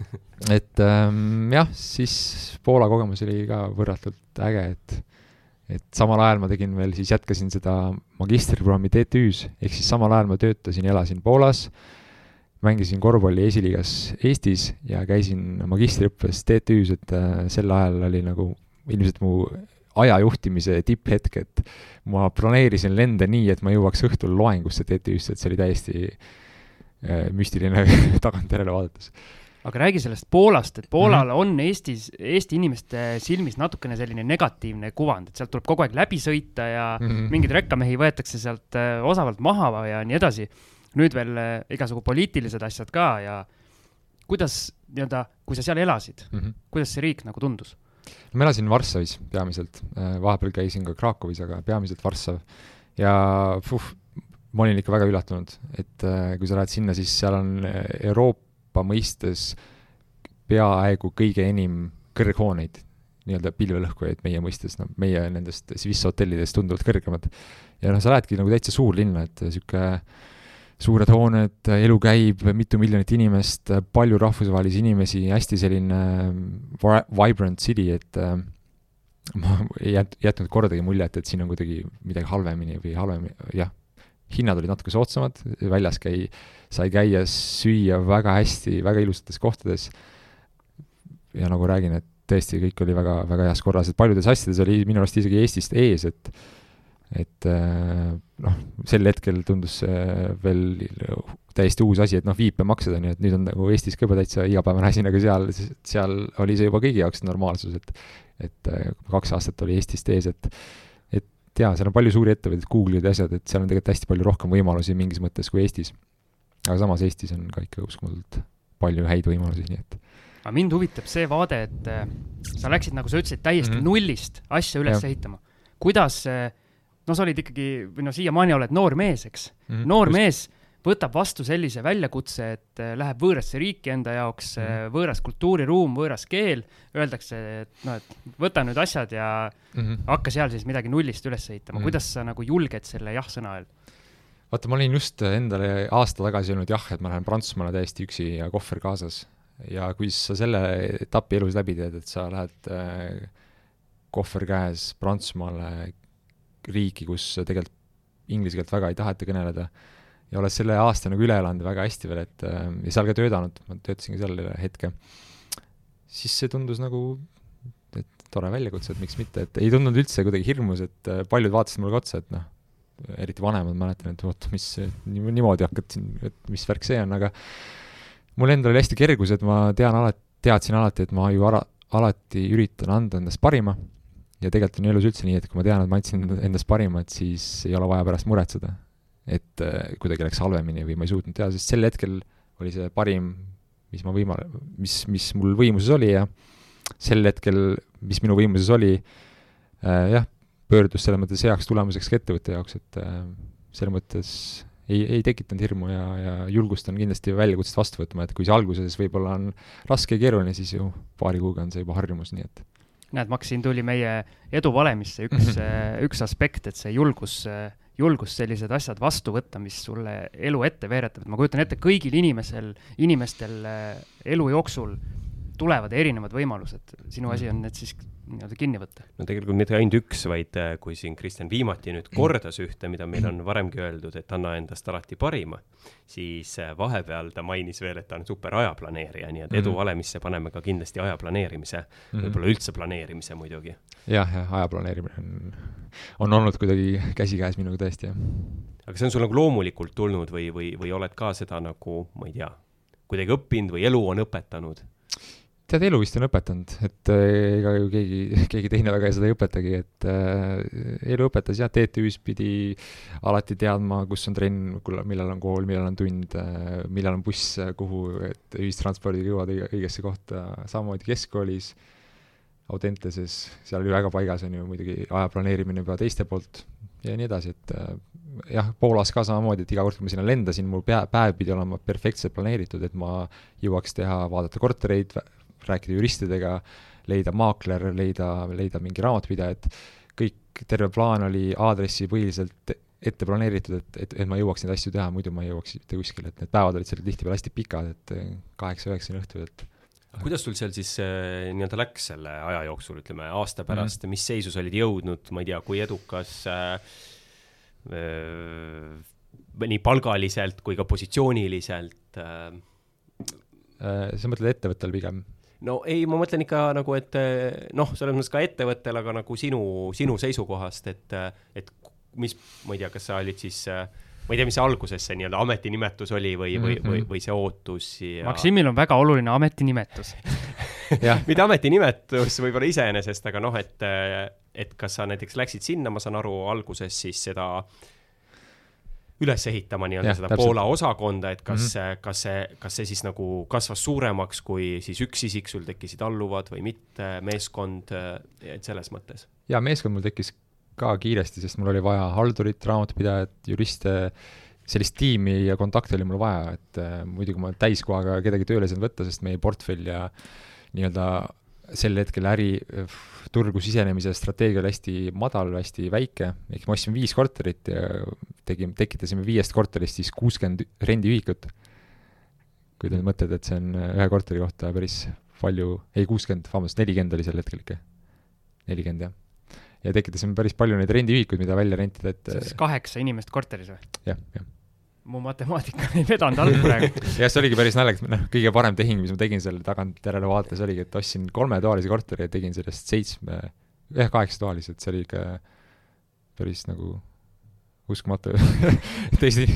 et ähm, jah, siis Poola kogemus oli ka võrratult äge, et et samal ajal ma tegin veel, siis jätkasin seda magistriprogrammi TTÜ-s, ehk siis samal ajal ma töötasin ja elasin Poolas, mängisin korvpalli esiliigas Eestis ja käisin magistriõppes TTÜ-s, et äh, sel ajal oli nagu ilmselt mu aja juhtimise tipphetk, et ma planeerisin lende nii, et ma jõuaks õhtul loengusse TTÜ-sse, et see oli täiesti äh, müstiline tagantjärele vaadates aga räägi sellest Poolast, et Poolal mm -hmm. on Eestis, Eesti inimeste silmis natukene selline negatiivne kuvand, et sealt tuleb kogu aeg läbi sõita ja mm -hmm. mingeid rekkamehi võetakse sealt äh, osavalt maha ja nii edasi. nüüd veel äh, igasugu poliitilised asjad ka ja kuidas nii-öelda, kui sa seal elasid mm, -hmm. kuidas see riik nagu tundus? Ma elasin Varssavis peamiselt, äh, vahepeal käisin ka Krakowis, aga peamiselt Varssav. Ja puh, ma olin ikka väga üllatunud, et kui sa lähed sinna, siis seal on Euroopa Euroopa mõistes peaaegu kõige enim kõrghooneid, nii-öelda pilvelõhkujaid meie mõistes, no meie nendest Swiss hotellidest tunduvalt kõrgemad. ja noh, sa lähedki nagu täitsa suurlinna, et niisugune suured hooned, elu käib, mitu miljonit inimest, palju rahvusvahelisi inimesi, hästi selline vibrant city, et äh, ma ei jät-, jätnud kordagi muljet, et siin on kuidagi midagi halvemini või halvemini, jah, hinnad olid natuke soodsamad, väljas käi-, sai käia, süüa väga hästi, väga ilusates kohtades. ja nagu räägin, et tõesti, kõik oli väga, väga heas korras, et paljudes asjades oli minu arust isegi Eestist ees, et et äh, noh, sel hetkel tundus see veel täiesti uus asi, et noh, viipemaksed on ju, et nüüd on nagu Eestis ka juba täitsa igapäevane asi, aga seal, seal oli see juba kõigi jaoks normaalsus, et et äh, kaks aastat oli Eestist ees, et et jaa, seal on palju suuri ettevõtteid, Google'id ja asjad, et seal on tegelikult hästi palju rohkem võimalusi mingis mõttes kui Eestis aga samas Eestis on ka ikka uskumatult palju häid võimalusi, nii et. aga mind huvitab see vaade, et äh, sa läksid, nagu sa ütlesid, täiesti mm -hmm. nullist asja üles ja. ehitama. kuidas, no sa olid ikkagi, või no siiamaani oled noor mees, eks mm. -hmm. noor Just. mees võtab vastu sellise väljakutse, et äh, läheb võõrasse riiki enda jaoks mm, -hmm. võõras kultuuriruum, võõras keel, öeldakse, et noh, et võta nüüd asjad ja mm -hmm. hakka seal siis midagi nullist üles ehitama mm, -hmm. kuidas sa nagu julged selle jah-sõna öelda? vaata, ma olin just endale aasta tagasi öelnud jah, et ma lähen Prantsusmaale täiesti üksi ja kohver kaasas. ja kui sa selle etapi elus läbi teed, et sa lähed äh, kohver käes Prantsusmaale, riiki, kus tegelikult inglise keelt väga ei taheta kõneleda, ja oled selle aasta nagu üle elanud väga hästi veel, et äh, ja seal ka töötanud, ma töötasingi seal hetke, siis see tundus nagu et tore väljakutse, et miks mitte, et ei tundnud üldse kuidagi hirmus, et äh, paljud vaatasid mulle ka otsa, et noh, eriti vanemad, mäletan, et oota, mis niimoodi hakkad siin, et mis värk see on, aga mul endal oli hästi kergus, et ma tean alati, teadsin alati, et ma ju ala, alati üritan anda endast parima ja tegelikult on elus üldse nii, et kui ma tean, et ma andsin endast parimat, siis ei ole vaja pärast muretseda. et äh, kuidagi läks halvemini või ma ei suutnud teha, sest sel hetkel oli see parim, mis ma võima-, mis, mis mul võimuses oli ja sel hetkel, mis minu võimuses oli äh,, jah, pöördus selles mõttes heaks tulemuseks ka ettevõtte jaoks, et äh, selles mõttes ei, ei tekitanud hirmu ja, ja julgustan kindlasti väljakutset vastu võtma, et kui see alguses võib-olla on raske ja keeruline, siis ju paari kuuga on see juba harjumus, nii et näed, Max, siin tuli meie eduvalemisse üks mm, -hmm. üks aspekt, et see julgus, julgus sellised asjad vastu võtta, mis sulle elu ette veeretavad. ma kujutan ette, kõigil inimesel, inimestel elu jooksul tulevad erinevad võimalused. sinu asi on need siis nii-öelda kinni võtta. no tegelikult mitte ainult üks, vaid äh, kui siin Kristjan viimati nüüd kordas ühte, mida meil on varemgi öeldud, et anna endast alati parima, siis äh, vahepeal ta mainis veel, et ta on super ajaplaneerija, nii et mm -hmm. eduvalemisse paneme ka kindlasti aja planeerimise mm -hmm., võib-olla üldse planeerimise muidugi. jah, jah, aja planeerimine on, on olnud kuidagi käsikäes minuga tõesti, jah. aga see on sul nagu loomulikult tulnud või, või, või oled ka seda nagu, ma ei tea, kuidagi õppinud või elu on õpetanud? Tead, elu vist on õpetanud, et äh, ega ju keegi, keegi teine väga seda ei õpetagi, et äh, elu õpetas jah, TTÜ-s pidi alati teadma, kus on trenn, millal on kool, millal on tund äh,, millal on buss, kuhu, et ühistranspordiga jõuad õigesse kohta, samamoodi keskkoolis, Audenteses, seal oli väga paigas, on ju muidugi aja planeerimine juba teiste poolt ja nii edasi, et äh, jah, Poolas ka samamoodi, et iga kord, kui ma sinna lendasin, mul pea, päev pidi olema perfektselt planeeritud, et ma jõuaks teha, vaadata kortereid, rääkida juristidega, leida maakler, leida, leida mingi raamatupidaja, et kõik, terve plaan oli aadressi põhiliselt ette planeeritud, et, et, et ma jõuaks neid asju teha, muidu ma ei jõuaks mitte kuskile, et need päevad olid seal tihtipeale hästi pikad, et kaheksa-üheksani õhtul, et kuidas sul seal siis äh, nii-öelda läks selle aja jooksul, ütleme aasta pärast mm, -hmm. mis seisu sa olid jõudnud, ma ei tea, kui edukas äh, äh, nii palgaliselt kui ka positsiooniliselt äh sa mõtled ettevõttel pigem? No ei, ma mõtlen ikka nagu, et eh, noh, selles mõttes ka ettevõttel, aga nagu sinu, sinu seisukohast, et, et mis, ma ei tea, kas sa olid siis ma ei tea, mis see alguses see nii-öelda ametinimetus oli või, või, või, mhm. või see ootus ja Maksimil on väga oluline ametinimetus mitte ametinimetus võib-olla iseenesest, aga noh, et, et kas sa näiteks läksid sinna, ma saan aru, alguses siis seda äh, üles ehitama nii-öelda seda täpselt. Poola osakonda, et kas mm, -hmm. kas see, kas see siis nagu kasvas suuremaks, kui siis üks isik, sul tekkisid alluvad või mitte, meeskond, et selles mõttes? jaa, meeskond mul tekkis ka kiiresti, sest mul oli vaja haldurit, raamatupidajat, juriste, sellist tiimi ja kontakte oli mul vaja, et äh, muidugi ma täiskohaga kedagi tööle ei saanud võtta, sest meie portfell ja nii-öelda sel hetkel äriturgu sisenemise strateegia oli hästi madal, hästi väike, ehk me ostsime viis korterit ja tegime, tekitasime viiest korterist siis kuuskümmend rendiühikut. kui te nüüd mõtlete, et see on ühe korteri kohta päris palju, ei kuuskümmend, vabandust, nelikümmend oli sel hetkel ikka. nelikümmend, jah. ja tekitasime päris palju neid rendiühikuid, mida välja rentida, et siis kaheksa inimest korteris või? jah, jah mu matemaatika ei vedanud alt praegu. Jah, see oligi päris naljakas, noh, kõige parem tehing, mis ma tegin selle tagantjärele vaates, oligi, et ostsin kolmetoalise korteri ja tegin sellest seitsme, jah, kaheksatoalise, et see oli ikka päris nagu uskumatu. Teised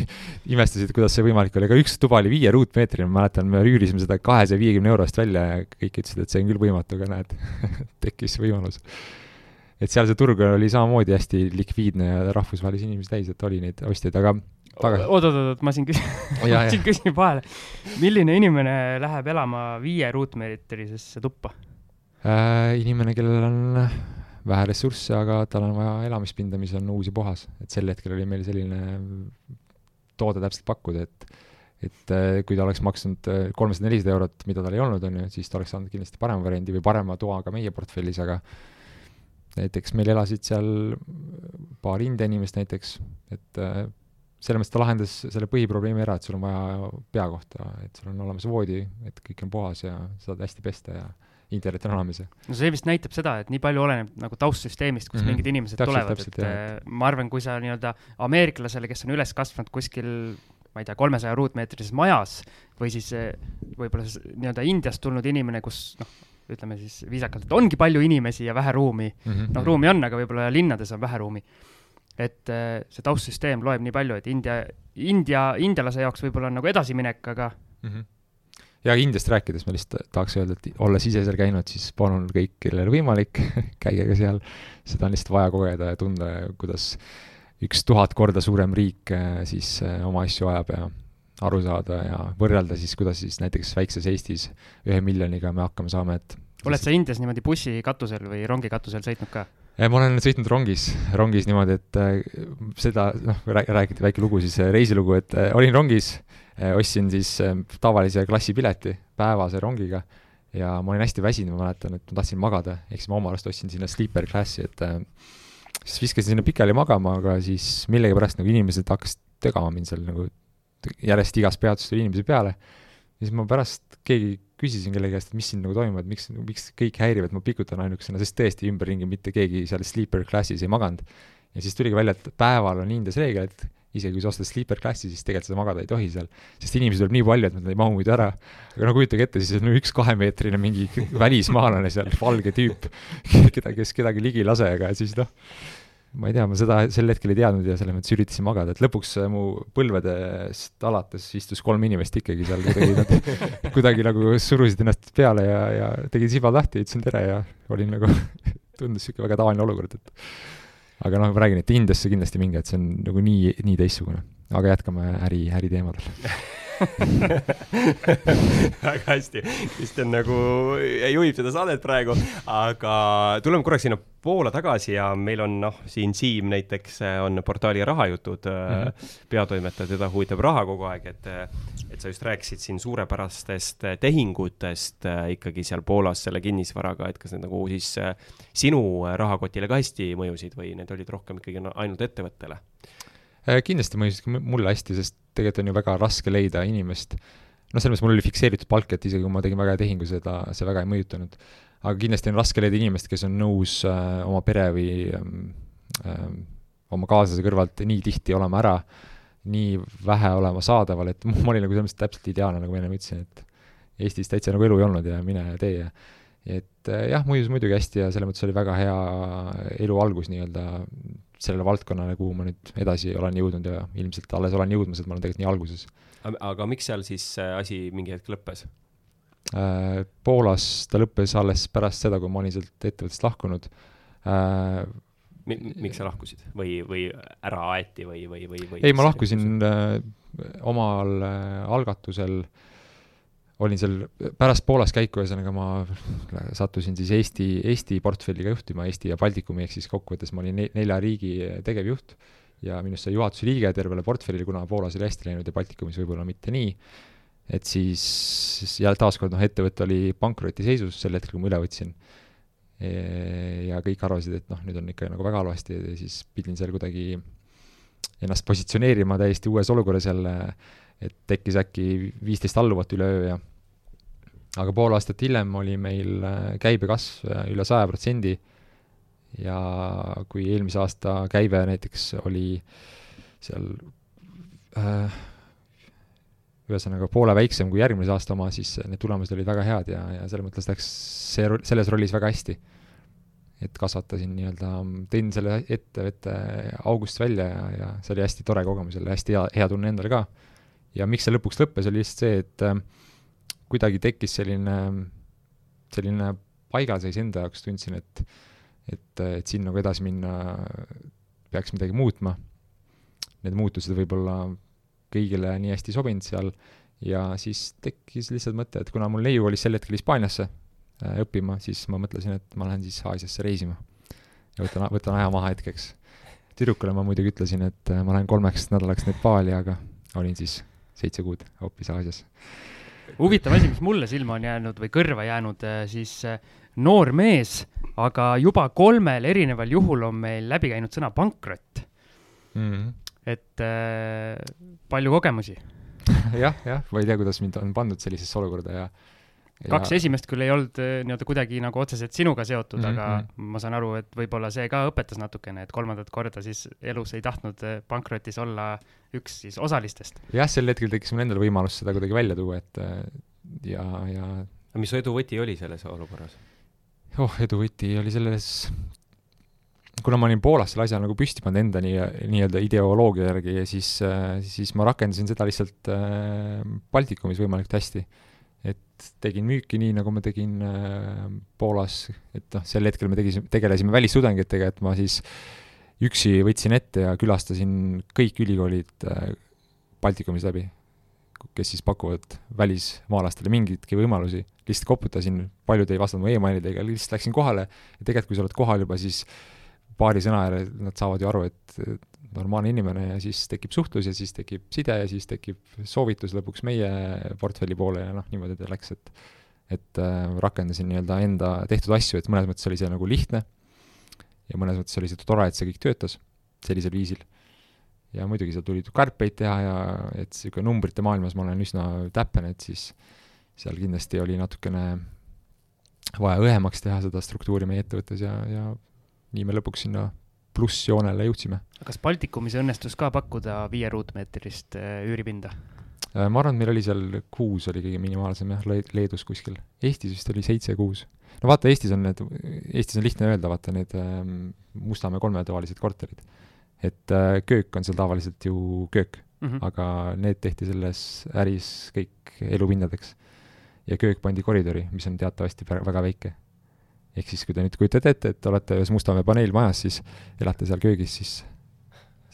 imestasid, kuidas see võimalik oli, aga üks tuba oli viie ruutmeetrine, ma mäletan, me üürisime seda kahesaja viiekümne euro eest välja ja kõik ütlesid, et see on küll võimatu, aga näed tekkis võimalus. et seal see turg oli samamoodi hästi likviidne ja rahvusvahelisi inimesi täis, et oli neid ostjaid, aga oot-oot-oot, ma siin küsin ma siin küsin vahele. milline inimene läheb elama viie ruutmeetrisesse tuppa äh,? inimene, kellel on vähe ressursse, aga tal on vaja elamispinda, mis on uus ja puhas. et sel hetkel oli meil selline toode täpselt pakkuda, et et äh, kui ta oleks maksnud äh, kolmsada, nelisada eurot, mida tal ei olnud, on ju, siis ta oleks saanud kindlasti parema variandi või parema toa ka meie portfellis, aga näiteks meil elasid seal paar India inimest näiteks, et äh, selles mõttes ta lahendas selle põhiprobleemi ära, et sul on vaja peakohta, et sul on olemas voodi, et kõik on puhas ja saad hästi pesta ja internet on olemas ja. no see vist näitab seda, et nii palju oleneb nagu taustsüsteemist, kus mm -hmm. mingid inimesed täpselt, tulevad, et jah. ma arvan, kui sa nii-öelda ameeriklasele, kes on üles kasvanud kuskil ma ei tea, kolmesaja ruutmeetrises majas või siis eh, võib-olla nii-öelda Indiast tulnud inimene, kus noh, ütleme siis viisakalt, et ongi palju inimesi ja vähe ruumi mm. -hmm. noh, ruumi on, aga võib-olla linnades on vähe ruumi et äh, see taustsüsteem loeb nii palju, et India, India, indialase jaoks võib-olla on nagu edasiminek, aga mm. -hmm ja Indiast rääkides ma lihtsalt tahaks öelda, et olles ise seal käinud, siis palun kõik, kellel võimalik käige ka seal, seda on lihtsalt vaja kogeda ja tunda, kuidas üks tuhat korda suurem riik äh, siis äh, oma asju ajab ja aru saada ja võrrelda siis, kuidas siis näiteks väikses Eestis ühe miljoniga me hakkama saame, et oled sa Indias niimoodi bussi katusel või rongi katusel sõitnud ka? Ma olen sõitnud rongis, rongis niimoodi, et äh, seda, noh, räägiti väike lugu siis, äh, reisilugu, et olin rongis, ostsin siis tavalise klassipileti päevase rongiga ja ma olin hästi väsinud, ma mäletan, et ma tahtsin magada, ehk siis ma oma arust ostsin sinna sleeper klassi, et siis viskasin sinna pikali magama, aga siis millegipärast nagu inimesed hakkasid tögama mind seal nagu järjest igas peatuses tuli inimesi peale. Ja siis ma pärast, keegi küsisin kellegi käest, et mis siin nagu toimub, et miks, miks kõik häirivad, ma pikutan ainukesena, sest tõesti ümberringi mitte keegi seal sleeper klassis ei maganud. ja siis tuligi välja, et päeval on Indias reegel, et isegi kui sa ostad sleeper klassi, siis tegelikult seda magada ei tohi seal. sest inimesi tuleb nii palju, et nad ei mahu muidu ära. aga no kujutage ette, siis on üks kahemeetrine mingi välismaalane seal, valge tüüp, keda, kes kedagi ligi ei lase, aga siis noh, ma ei tea, ma seda sel hetkel ei teadnud ja selles mõttes üritasin magada, et lõpuks äh, mu põlvedest alates istus kolm inimest ikkagi seal kuidagi kuidagi nagu surusid ennast peale ja, ja tegid sibad lahti, ütlesin tere ja olin nagu tundus niisugune väga tavaline olukord, et aga noh, ma räägin, et Indiasse kindlasti minge, et see on nagu nii, nii teistsugune. aga jätkame äri, äriteemadel väga hästi, Kristjan nagu juhib seda saadet praegu, aga tuleme korraks sinna Poola tagasi ja meil on noh, siin Siim näiteks on portaali Rahajutud mm -hmm. peatoimetaja, teda huvitab raha kogu aeg, et et sa just rääkisid siin suurepärastest tehingutest ikkagi seal Poolas selle kinnisvaraga, et kas need nagu siis sinu rahakotile ka hästi mõjusid või need olid rohkem ikkagi ainult ettevõttele? Äh, kindlasti mõjusid ka mulle hästi, sest tegelikult on ju väga raske leida inimest, noh, selles mõttes mul oli fikseeritud palk, et isegi kui ma tegin väga hea tehingu, seda, see väga ei mõjutanud. aga kindlasti on raske leida inimest, kes on nõus äh, oma pere või äh, oma kaaslase kõrvalt nii tihti olema ära, nii vähe olema saadaval, et ma olin nagu selles mõttes täpselt ideaalne, nagu ma enne ütlesin, et Eestis täitsa nagu elu ei olnud ja mine tee ja et äh, jah, mõjus muidugi hästi ja selles mõttes oli väga hea elu algus nii-öelda sellele valdkonnale, kuhu ma nüüd edasi olen jõudnud ja ilmselt alles olen jõudmas, et ma olen tegelikult nii alguses. aga miks seal siis asi mingi hetk lõppes? Äh, Poolas ta lõppes alles pärast seda, kui ma olin sealt ettevõttest lahkunud äh, Mi. miks sa lahkusid või, või ära aeti või, või, või, või? ei, ma lahkusin äh, omal äh, algatusel äh, olin seal pärast Poolas käiku, ühesõnaga ma sattusin siis Eesti, Eesti portfelliga juhtima, Eesti ja Baltikumi, ehk siis kokkuvõttes ma olin nelja riigi tegevjuht ja minust sai juhatuse liige tervele portfellile, kuna Poolas oli hästi läinud ja Baltikumis võib-olla mitte nii, et siis, ja taaskord noh, ettevõte oli pankrotiseisus sel hetkel, kui ma üle võtsin. E, ja kõik arvasid, et noh, nüüd on ikka nagu väga halvasti ja siis pidin seal kuidagi ennast positsioneerima täiesti uues olukorras jälle et tekkis äkki viisteist alluvat üleöö ja aga pool aastat hiljem oli meil äh, käibekasv äh, üle saja protsendi ja kui eelmise aasta käibe näiteks oli seal äh, ühesõnaga poole väiksem kui järgmise aasta oma, siis need tulemused olid väga head ja, ja selles mõttes läks see, selles rollis väga hästi. et kasvatasin nii-öelda, tõin selle ettevõtte august välja ja, ja see oli hästi tore kogemus jälle, hästi hea, hea tunne endale ka ja miks see lõpuks lõppes, oli lihtsalt see, et äh, kuidagi tekkis selline, selline paigalseis enda jaoks, tundsin, et et, et siin nagu edasi minna peaks midagi muutma. Need muutused võib-olla kõigile nii hästi ei sobinud seal ja siis tekkis lihtsalt mõte, et kuna mul neiu kolis sel hetkel Hispaaniasse äh, õppima, siis ma mõtlesin, et ma lähen siis Aasiasse reisima. ja võtan, võtan aja maha hetkeks. tüdrukule ma muidugi ütlesin, et äh, ma lähen kolmeks nädalaks Nepaali, aga olin siis seitse kuud hoopis Aasias. huvitav asi, mis mulle silma on jäänud või kõrva jäänud, äh, siis äh, noor mees, aga juba kolmel erineval juhul on meil läbi käinud sõna pankrot mm. -hmm. et äh, palju kogemusi jah, jah, ma ei tea, kuidas mind on pandud sellisesse olukorda ja ja... kaks esimest küll ei olnud äh, nii-öelda kuidagi nagu otseselt sinuga seotud mm, -hmm. aga mhm. ma saan aru, et võib-olla see ka õpetas natukene, et kolmandat korda siis elus ei tahtnud äh, pankrotis olla üks siis osalistest. jah, sel hetkel tekkis mul endal võimalus seda kuidagi välja tuua, et äh, ja, ja aga mis su edu võti oli selles olukorras? oh, edu võti oli selles, kuna ma olin Poolas selle asja nagu püsti pannud enda nii, nii-öelda ideoloogia järgi ja siis, siis ma rakendasin seda lihtsalt Baltikumis võimalikult hästi et tegin müüki nii, nagu ma tegin äh, Poolas, et noh, sel hetkel me tegisime, tegelesime välistudengitega, et ma siis üksi võtsin ette ja külastasin kõik ülikoolid äh, Baltikumis läbi, kes siis pakuvad välismaalastele mingeidki võimalusi, lihtsalt koputasin, paljud ei vastanud mu emailidega, lihtsalt läksin kohale. Ja tegelikult, kui sa oled kohal juba, siis paari sõna järel nad saavad ju aru, et normaalne inimene ja siis tekib suhtlus ja siis tekib side ja siis tekib soovitus lõpuks meie portfelli poole ja noh, niimoodi ta läks, et et äh, rakendasin nii-öelda enda tehtud asju, et mõnes mõttes oli see nagu lihtne ja mõnes mõttes oli see tore, et see kõik töötas sellisel viisil. ja muidugi seal tuli kärpeid teha ja et niisugune numbrite maailmas ma olen üsna täpne, et siis seal kindlasti oli natukene vaja õhemaks teha seda struktuuri meie ettevõttes ja, ja nii me lõpuks sinna plussjoonele jõudsime. kas Baltikumis õnnestus ka pakkuda viie ruutmeetrist äh, üüripinda? Äh, ma arvan, et meil oli seal kuus oli kõige minimaalsem jah, Leedus kuskil. Eestis vist oli seitse-kuus. no vaata, Eestis on need, Eestis on lihtne öelda, vaata need ähm, Mustamäe kolmetoalised korterid. et äh, köök on seal tavaliselt ju köök mm, -hmm. aga need tehti selles äris kõik elupindadeks. ja köök pandi koridori, mis on teatavasti väga väike. Ehk siis, kui te nüüd kujutate ette, et olete ühes Mustamäe paneelmajas, siis elate seal köögis, siis,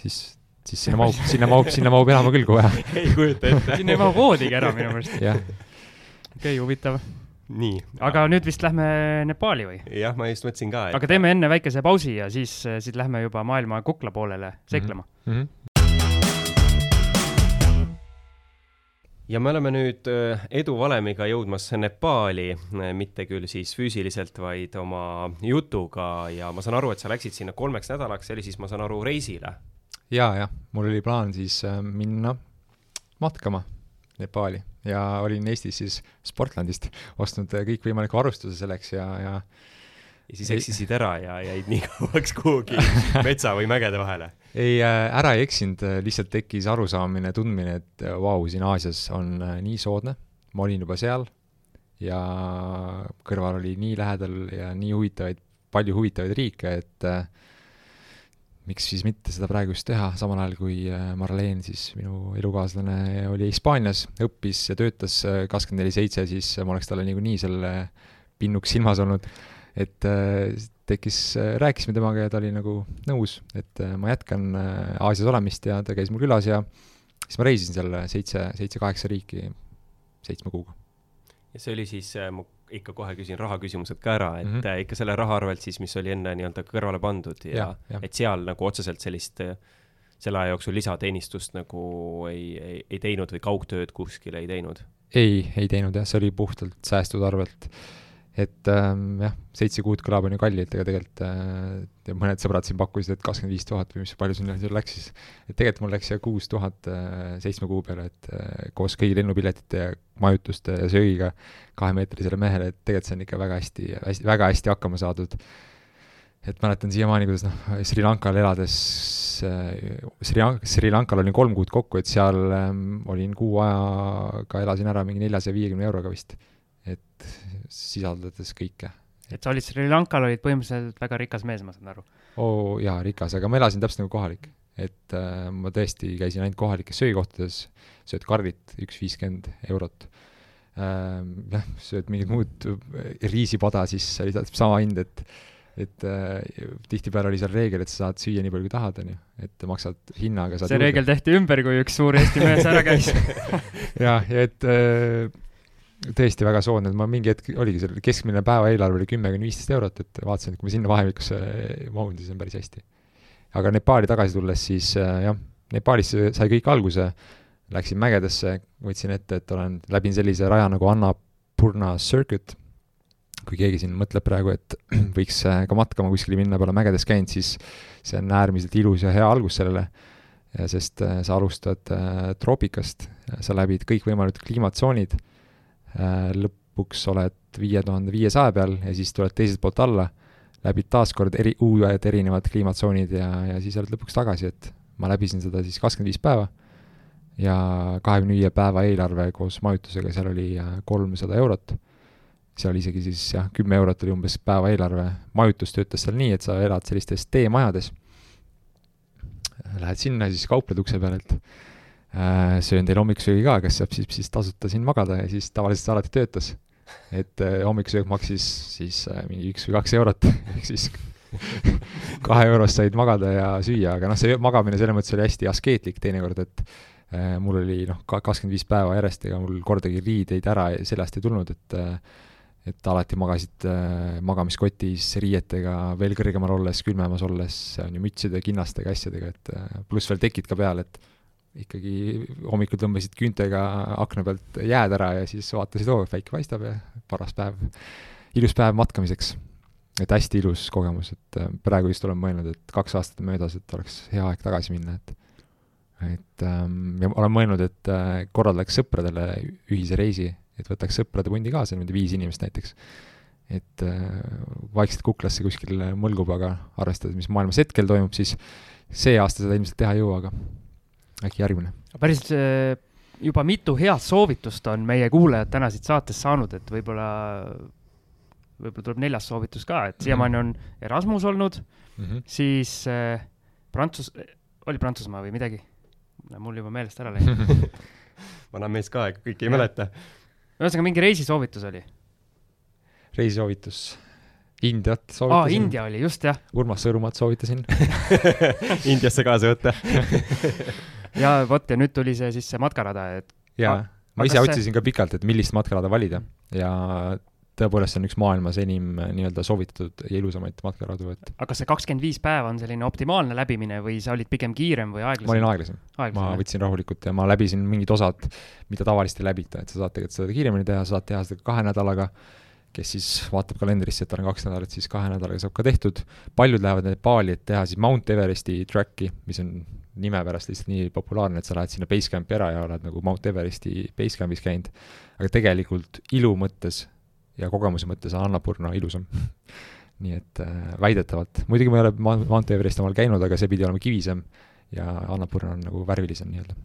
siis siis sinna mahub, sinna mahub, sinna mahub elama küll, kui vaja. ei kujuta ette. sinna ei mahu voodigi ära minu meelest. okei huvitav. nii. aga nüüd vist lähme Nepaali või? jah, ma just mõtlesin ka et.... aga teeme enne väikese pausi ja siis, siis lähme juba maailma kukla poolele seiklema mm. -hmm. Ja me oleme nüüd äh, eduvalemiga jõudmas Nepaali, äh, mitte küll siis füüsiliselt, vaid oma jutuga. Ja ma saan aru, et sa läksid sinna kolmeks nädalaks, see oli siis, ma saan aru, reisile. Jaa, jah, mul oli plaan siis äh, minna matkama Nepaali. Ja olin Eestis siis Sportlandist ostnud kõikvõimaliku varustuse selleks ja, ja ja siis eksisid ära ja jäid nii kauaks kuhugi metsa või mägede vahele? ei äh,, ära ei eksinud, äh, lihtsalt tekkis arusaamine, tundmine, et vau wow,, siin Aasias on äh, nii soodne, ma olin juba seal ja kõrval oli nii lähedal ja nii huvitavaid, palju huvitavaid riike, et äh, miks siis mitte seda praegu just teha, samal ajal kui äh, Marleen, siis minu elukaaslane, oli Hispaanias, õppis ja töötas äh, kakskümmend neli seitse, siis ma oleks talle niikuinii selle pinnuks silmas olnud. Et äh, tekkis, rääkisime temaga ja ta oli nagu nõus, et ma jätkan Aasias olemist ja ta käis mul külas ja siis ma reisisin seal seitse, seitse-kaheksa riiki seitsme kuuga. ja see oli siis mu ikka kohe küsin rahaküsimused ka ära, et mm -hmm. ikka selle raha arvelt siis, mis oli enne nii-öelda kõrvale pandud ja, ja, ja. et seal nagu otseselt sellist äh, selle aja jooksul lisateenistust nagu ei, ei, ei teinud või kaugtööd kuskil ei teinud? ei, ei teinud jah, see oli puhtalt säästude arvelt et ähm, jah, seitse kuud kõlab on ju kallilt, aga tegelikult äh, mõned sõbrad siin pakkusid, et kakskümmend viis tuhat või mis palju seal läks siis. et tegelikult mul läks siia kuus tuhat äh, seitsme kuu peale, et äh, koos kõigi lennupiletite ja majutuste ja söögiga kahemeetrisele mehele, et tegelikult see on ikka väga hästi, hästi, väga hästi hakkama saadud. et mäletan siiamaani, kuidas noh, Sri Lankal elades äh,, Sri, Sri Lankal olin kolm kuud kokku, et seal äh, olin kuu ajaga, elasin ära mingi neljasaja viiekümne euroga vist et sisaldades kõike. et sa olid Sri Lankal, olid põhimõtteliselt väga rikas mees, ma saan aru? oo jaa, rikas, aga ma elasin täpselt nagu kohalik. et äh, ma tõesti käisin ainult kohalikes söögikohtades, sööd karbit, üks viiskümmend eurot äh,. jah, sööd mingit muud riisipada, siis täpselt sama hind, et et äh, tihtipeale oli seal reegel, et sa saad süüa nii palju, kui tahad, on ju, et maksad hinnaga. see juurde. reegel tehti ümber, kui üks suur Eesti mees ära käis jah, ja et äh, tõesti väga soodne, et ma mingi hetk oligi seal, keskmine päeva eelarve oli kümme kuni viisteist eurot, et vaatasin, et kui ma sinna vahemikusse mahun, siis on päris hästi. aga Nepaali tagasi tulles, siis äh, jah, Nepaalis sai kõik alguse, läksin mägedesse, võtsin ette, et olen, läbin sellise raja nagu Annapurna Circuit, kui keegi siin mõtleb praegu, et võiks äh, ka matkama kuskile minna, pole mägedes käinud, siis see on äärmiselt ilus ja hea algus sellele, sest sa alustad troopikast, sa läbid kõikvõimalikud kliimatsoonid lõpuks oled viie tuhande viiesaja peal ja siis tuled teiselt poolt alla, läbid taaskord eri, uued erinevad kliimatsoonid ja, ja siis oled lõpuks tagasi, et ma läbisin seda siis kakskümmend viis päeva ja kahekümne viie päeva eelarve koos majutusega, seal oli äh, kolmsada eurot. seal isegi siis jah, kümme eurot oli umbes päeva eelarve, majutus töötas seal nii, et sa elad sellistes teemajades. Lähed sinna, siis kaupled ukse peal, et äh, söön teil hommikusöögi ka, kas saab siis, siis tasuta siin magada ja siis tavaliselt see alati töötas. et äh, hommikusöök maksis siis äh, mingi üks või kaks eurot, ehk siis kahe eurost said magada ja süüa, aga noh, see magamine selles mõttes oli hästi askeetlik teinekord, et äh, mul oli noh, ka kakskümmend viis päeva järjest, ega mul kordagi riideid ära seljast ei tulnud, et äh, et alati magasid äh, magamiskotis riietega veel kõrgemal olles, külmemas olles, on ju mütside, kinnastega, asjadega, et äh, pluss veel tekid ka peal, et ikkagi hommikul tõmbasid küüntega akna pealt jääd ära ja siis vaatasid, oo, päike paistab ja paras päev, ilus päev matkamiseks. et hästi ilus kogemus, et äh, praegu just olen mõelnud, et kaks aastat möödas, et oleks hea aeg tagasi minna, et et ähm, ja olen mõelnud, et äh, korraldaks sõpradele ühise reisi, et võtaks sõprade pundi kaasa, niimoodi viis inimest näiteks. et äh, vaikselt kuklasse kuskil mõlgub, aga arvestades, mis maailmas hetkel toimub, siis see aasta seda ilmselt teha ei jõua, aga äkki järgmine. päris äh, juba mitu head soovitust on meie kuulajad täna siit saatest saanud, et võib-olla, võib-olla tuleb neljas soovitus ka, et siiamaani on Erasmus olnud mm, -hmm. siis äh, Prantsus-, oli Prantsusmaa või midagi? mul juba meelest ära läinud vana mees ka, ega kõike ei mäleta. ühesõnaga, mingi reisisoovitus oli? reisisoovitus Indiat soovitasin. aa, India oli, just, jah. Urmas Sõõrumaad soovitasin Indiasse kaasa võtta ja vot, ja nüüd tuli see siis see matkarada, et jaa, ma ise otsisin see... ka pikalt, et millist matkarada valida ja tõepoolest see on üks maailmas enim äh, nii-öelda soovitatud ja ilusamaid matkaradu, et aga kas see kakskümmend viis päeva on selline optimaalne läbimine või sa olid pigem kiirem või aeglasem? ma olin aeglasem, aeglasem. ma võtsin rahulikult ja ma läbisin mingid osad, mida tavaliselt ei läbita, et sa saad tegelikult seda kiiremini teha, sa saad teha seda kahe nädalaga, kes siis vaatab kalendrisse, et tal on kaks nädalat, siis kahe nädalaga saab ka tehtud. paljud lähevad Nepaali, et teha siis Mount Everesti track'i, mis on nime pärast lihtsalt nii populaarne, et sa lähed sinna Basecampi ära ja oled nagu Mount Everesti Basecampis käinud. aga tegelikult ilu mõttes ja kogemuse mõttes on Annapurna ilusam nii et äh, väidetavalt, muidugi ma ei ole Mount Everesti omal käinud, aga see pidi olema kivisem ja Annapurna on nagu värvilisem nii-öelda.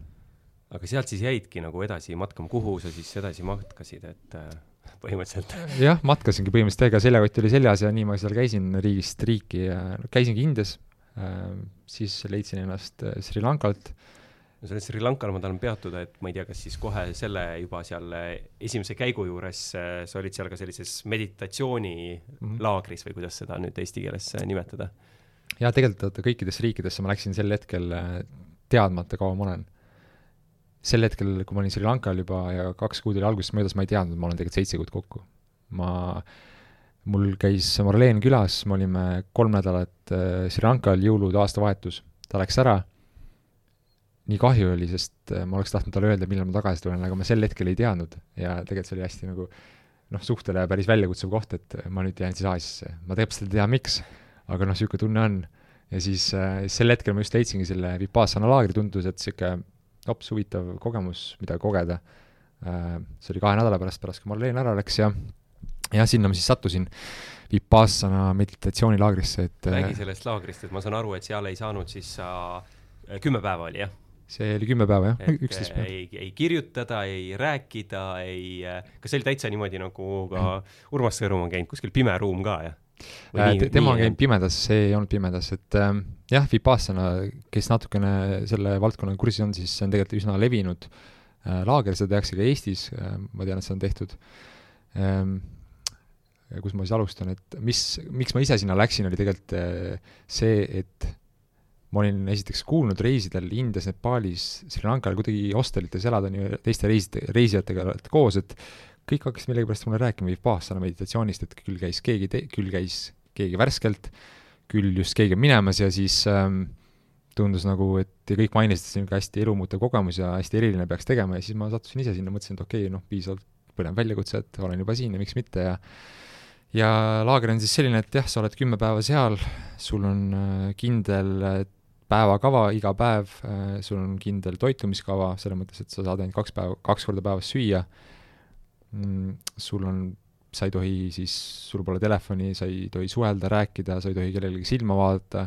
aga sealt siis jäidki nagu edasi matkama, kuhu sa siis edasi matkasid, et äh põhimõtteliselt. jah, matkasingi põhimõtteliselt täiega, seljakott oli seljas ja nii ma seal käisin riigist riiki ja käisingi Indias siis leidsin ennast äh, Sri Lankalt. no sellel Sri Lankal ma tahan peatuda, et ma ei tea, kas siis kohe selle juba seal äh, esimese käigu juures äh, sa olid seal ka sellises meditatsioonilaagris mhm. või kuidas seda nüüd eesti keeles nimetada? jaa, tegelikult vaata kõikidesse riikidesse ma läksin sel hetkel teadmata, kaua ma olen sel hetkel, kui ma olin Sri Lankal juba ja kaks kuud oli algusest möödas, ma ei teadnud, ma olen tegelikult seitse kuud kokku. ma, mul käis Marleen külas, me olime kolm nädalat äh, Sri Lankal, jõulud, aastavahetus, ta läks ära, nii kahju oli, sest äh, ma oleks tahtnud talle öelda, millal ma tagasi tulen, aga ma sel hetkel ei teadnud ja tegelikult see oli hästi nagu noh, suhtele päris väljakutsuv koht, et ma nüüd jään siis Aasiasse. ma täpselt ei tea, miks, aga noh, niisugune tunne on. ja siis äh, sel hetkel ma just leidsingi selle Vipassana laagri, tundus, et niisugune hops, huvitav kogemus, mida kogeda. Äh, see oli kahe nädala pärast, pärast kui Marleen ära läks ja, ja sinna ma siis sattusin Vipassana meditatsioonilaagrisse, et äh, räägi sellest laagrist, et ma saan aru, et seal ei saanud siis sa äh, kümme päeva oli, jah? see oli kümme päeva, jah, üksteist päeva. ei, ei kirjutada, ei rääkida, ei, kas see oli täitsa niimoodi, nagu ka Urmas Sõõrum on käinud, kuskil pime ruum ka, jah? Äh, nii, tema on käinud pimedas, see ei olnud pimedas, et äh, jah, Vipassana, kes natukene selle valdkonnaga kursis on, siis see on tegelikult üsna levinud äh, laager, seda tehakse ka Eestis äh,, ma tean, et see on tehtud ähm,. Kus ma siis alustan, et mis, miks ma ise sinna läksin, oli tegelikult äh, see, et ma olin esiteks kuulnud reisidel Indias, Nepaalis, Sri Lankal kuidagi hostelites elada nii teiste reiside, reisijatega koos, et kõik hakkasid millegipärast mulle rääkima Vipassana meditatsioonist, et küll käis keegi küll käis keegi värskelt, küll just keegi on minemas ja siis ähm, tundus nagu, et ja kõik mainisid, et see on niisugune hästi elumuutev kogemus ja hästi eriline peaks tegema ja siis ma sattusin ise sinna, mõtlesin, et okei okay,, noh, piisavalt põnev väljakutse, et olen juba siin ja miks mitte ja ja laager on siis selline, et jah, sa oled kümme päeva seal, sul on äh, kindel päevakava iga päev, äh, sul on kindel toitumiskava, selles mõttes, et sa saad ainult kaks päeva, kaks korda päevas süüa mm,, sul on, sa ei tohi siis, sul pole telefoni, sa ei tohi suhelda, rääkida, sa ei tohi kellelegi silma vaadata,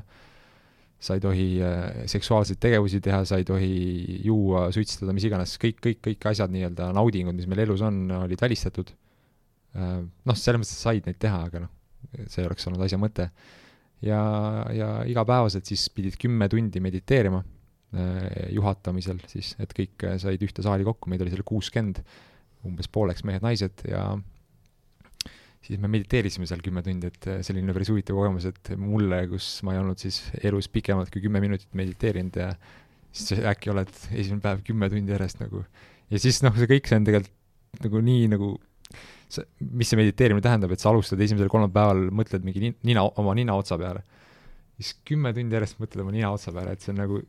sa ei tohi äh, seksuaalseid tegevusi teha, sa ei tohi juua, suitsetada, mis iganes, kõik, kõik, kõik asjad nii-öelda, naudingud, mis meil elus on, olid välistatud. Noh, selles mõttes, said neid teha, aga noh, see oleks olnud asja mõte. ja, ja igapäevaselt siis pidid kümme tundi mediteerima äh, juhatamisel siis, et kõik äh, said ühte saali kokku, meid oli seal kuuskümmend umbes pooleks mehed-naised ja siis me mediteerisime seal kümme tundi, et selline päris huvitav kogemus, et mulle, kus ma ei olnud siis elus pikemalt kui kümme minutit mediteerinud ja siis äkki oled esimene päev kümme tundi järjest nagu ja siis noh, see kõik, see on tegelikult nagu nii nagu see, mis see mediteerimine tähendab, et sa alustad esimesel kolmel päeval, mõtled mingi nina, oma nina otsa peale. siis kümme tundi järjest mõtled oma nina otsa peale, et see on nagu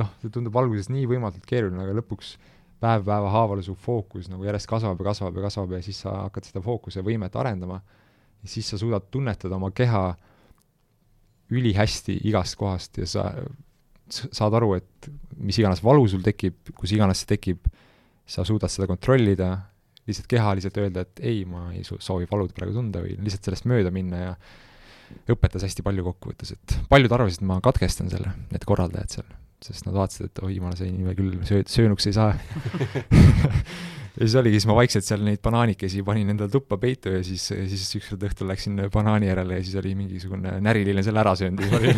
noh, see tundub alguses nii võimatult keeruline, aga lõpuks päev päeva haaval su fookus nagu järjest kasvab ja kasvab ja kasvab ja siis sa hakkad seda fookuse võimet arendama ja siis sa suudad tunnetada oma keha ülihästi igast kohast ja sa saad aru, et mis iganes valu sul tekib, kus iganes see tekib, sa suudad seda kontrollida, lihtsalt kehaliselt öelda, et ei, ma ei soovi valu praegu tunda või lihtsalt sellest mööda minna ja õpetas hästi palju kokkuvõttes, et paljud arvasid, et ma katkestan selle, need korraldajad seal sest nad vaatasid, et oi jumala, see inimene küll söö-, söönuks ei saa. Ja siis oligi, siis ma vaikselt seal neid banaanikesi panin endale tuppa peitu ja siis, siis ükskord õhtul läksin banaani järele ja siis oli mingisugune näriline selle ära söönud. ja siis oli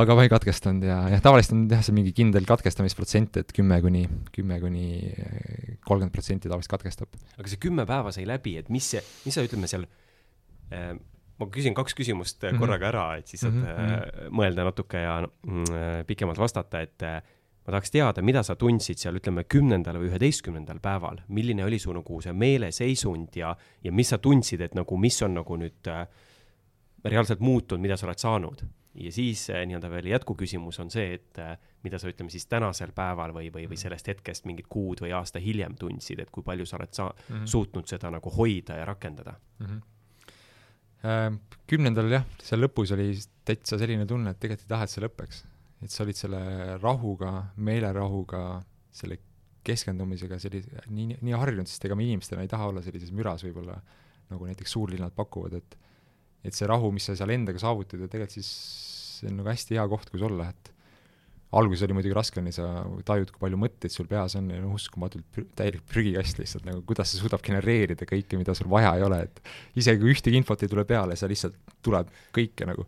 aga ma ei katkestanud ja jah, tavaliselt on jah, see mingi kindel katkestamisprotsent, et kümme kuni, kümme kuni kolmkümmend protsenti tavaliselt katkestab. aga see kümme päeva sai läbi, et mis see, mis sa ütleme seal äh, ma küsin kaks küsimust mm -hmm. korraga ära, et siis saad mm -hmm. mõelda natuke ja mm, pikemalt vastata, et äh, ma tahaks teada, mida sa tundsid seal, ütleme, kümnendal või üheteistkümnendal päeval, milline oli su nagu see meeleseisund ja, ja mis sa tundsid, et nagu, mis on nagu nüüd äh, reaalselt muutunud, mida sa oled saanud? Ja siis äh, nii-öelda veel jätkuküsimus on see, et äh, mida sa, ütleme siis tänasel päeval või, või, või mhm. sellest hetkest mingid kuud või aasta hiljem tundsid, et kui palju sa oled sa- mm, -hmm. suutnud seda nagu hoida ja rakendada mm? -hmm. Kümnendal jah, seal lõpus oli täitsa selline tunne, et tegelikult ei taha, et see lõpeks et sa olid selle rahuga, meelerahuga, selle keskendumisega sellise, nii, nii harjunud, sest ega me inimestena ei taha olla sellises müras võib-olla, nagu näiteks suurlinnad pakuvad, et et see rahu, mis sa seal endaga saavutad ja tegelikult siis see on nagu hästi hea koht, kus olla, et alguses oli muidugi raske, on ju, sa tajud, kui palju mõtteid sul peas on ja noh, uskumatult prü täielik prügikast lihtsalt nagu, kuidas see suudab genereerida kõike, mida sul vaja ei ole, et isegi kui ühtegi infot ei tule peale, sa lihtsalt tuleb kõike nagu,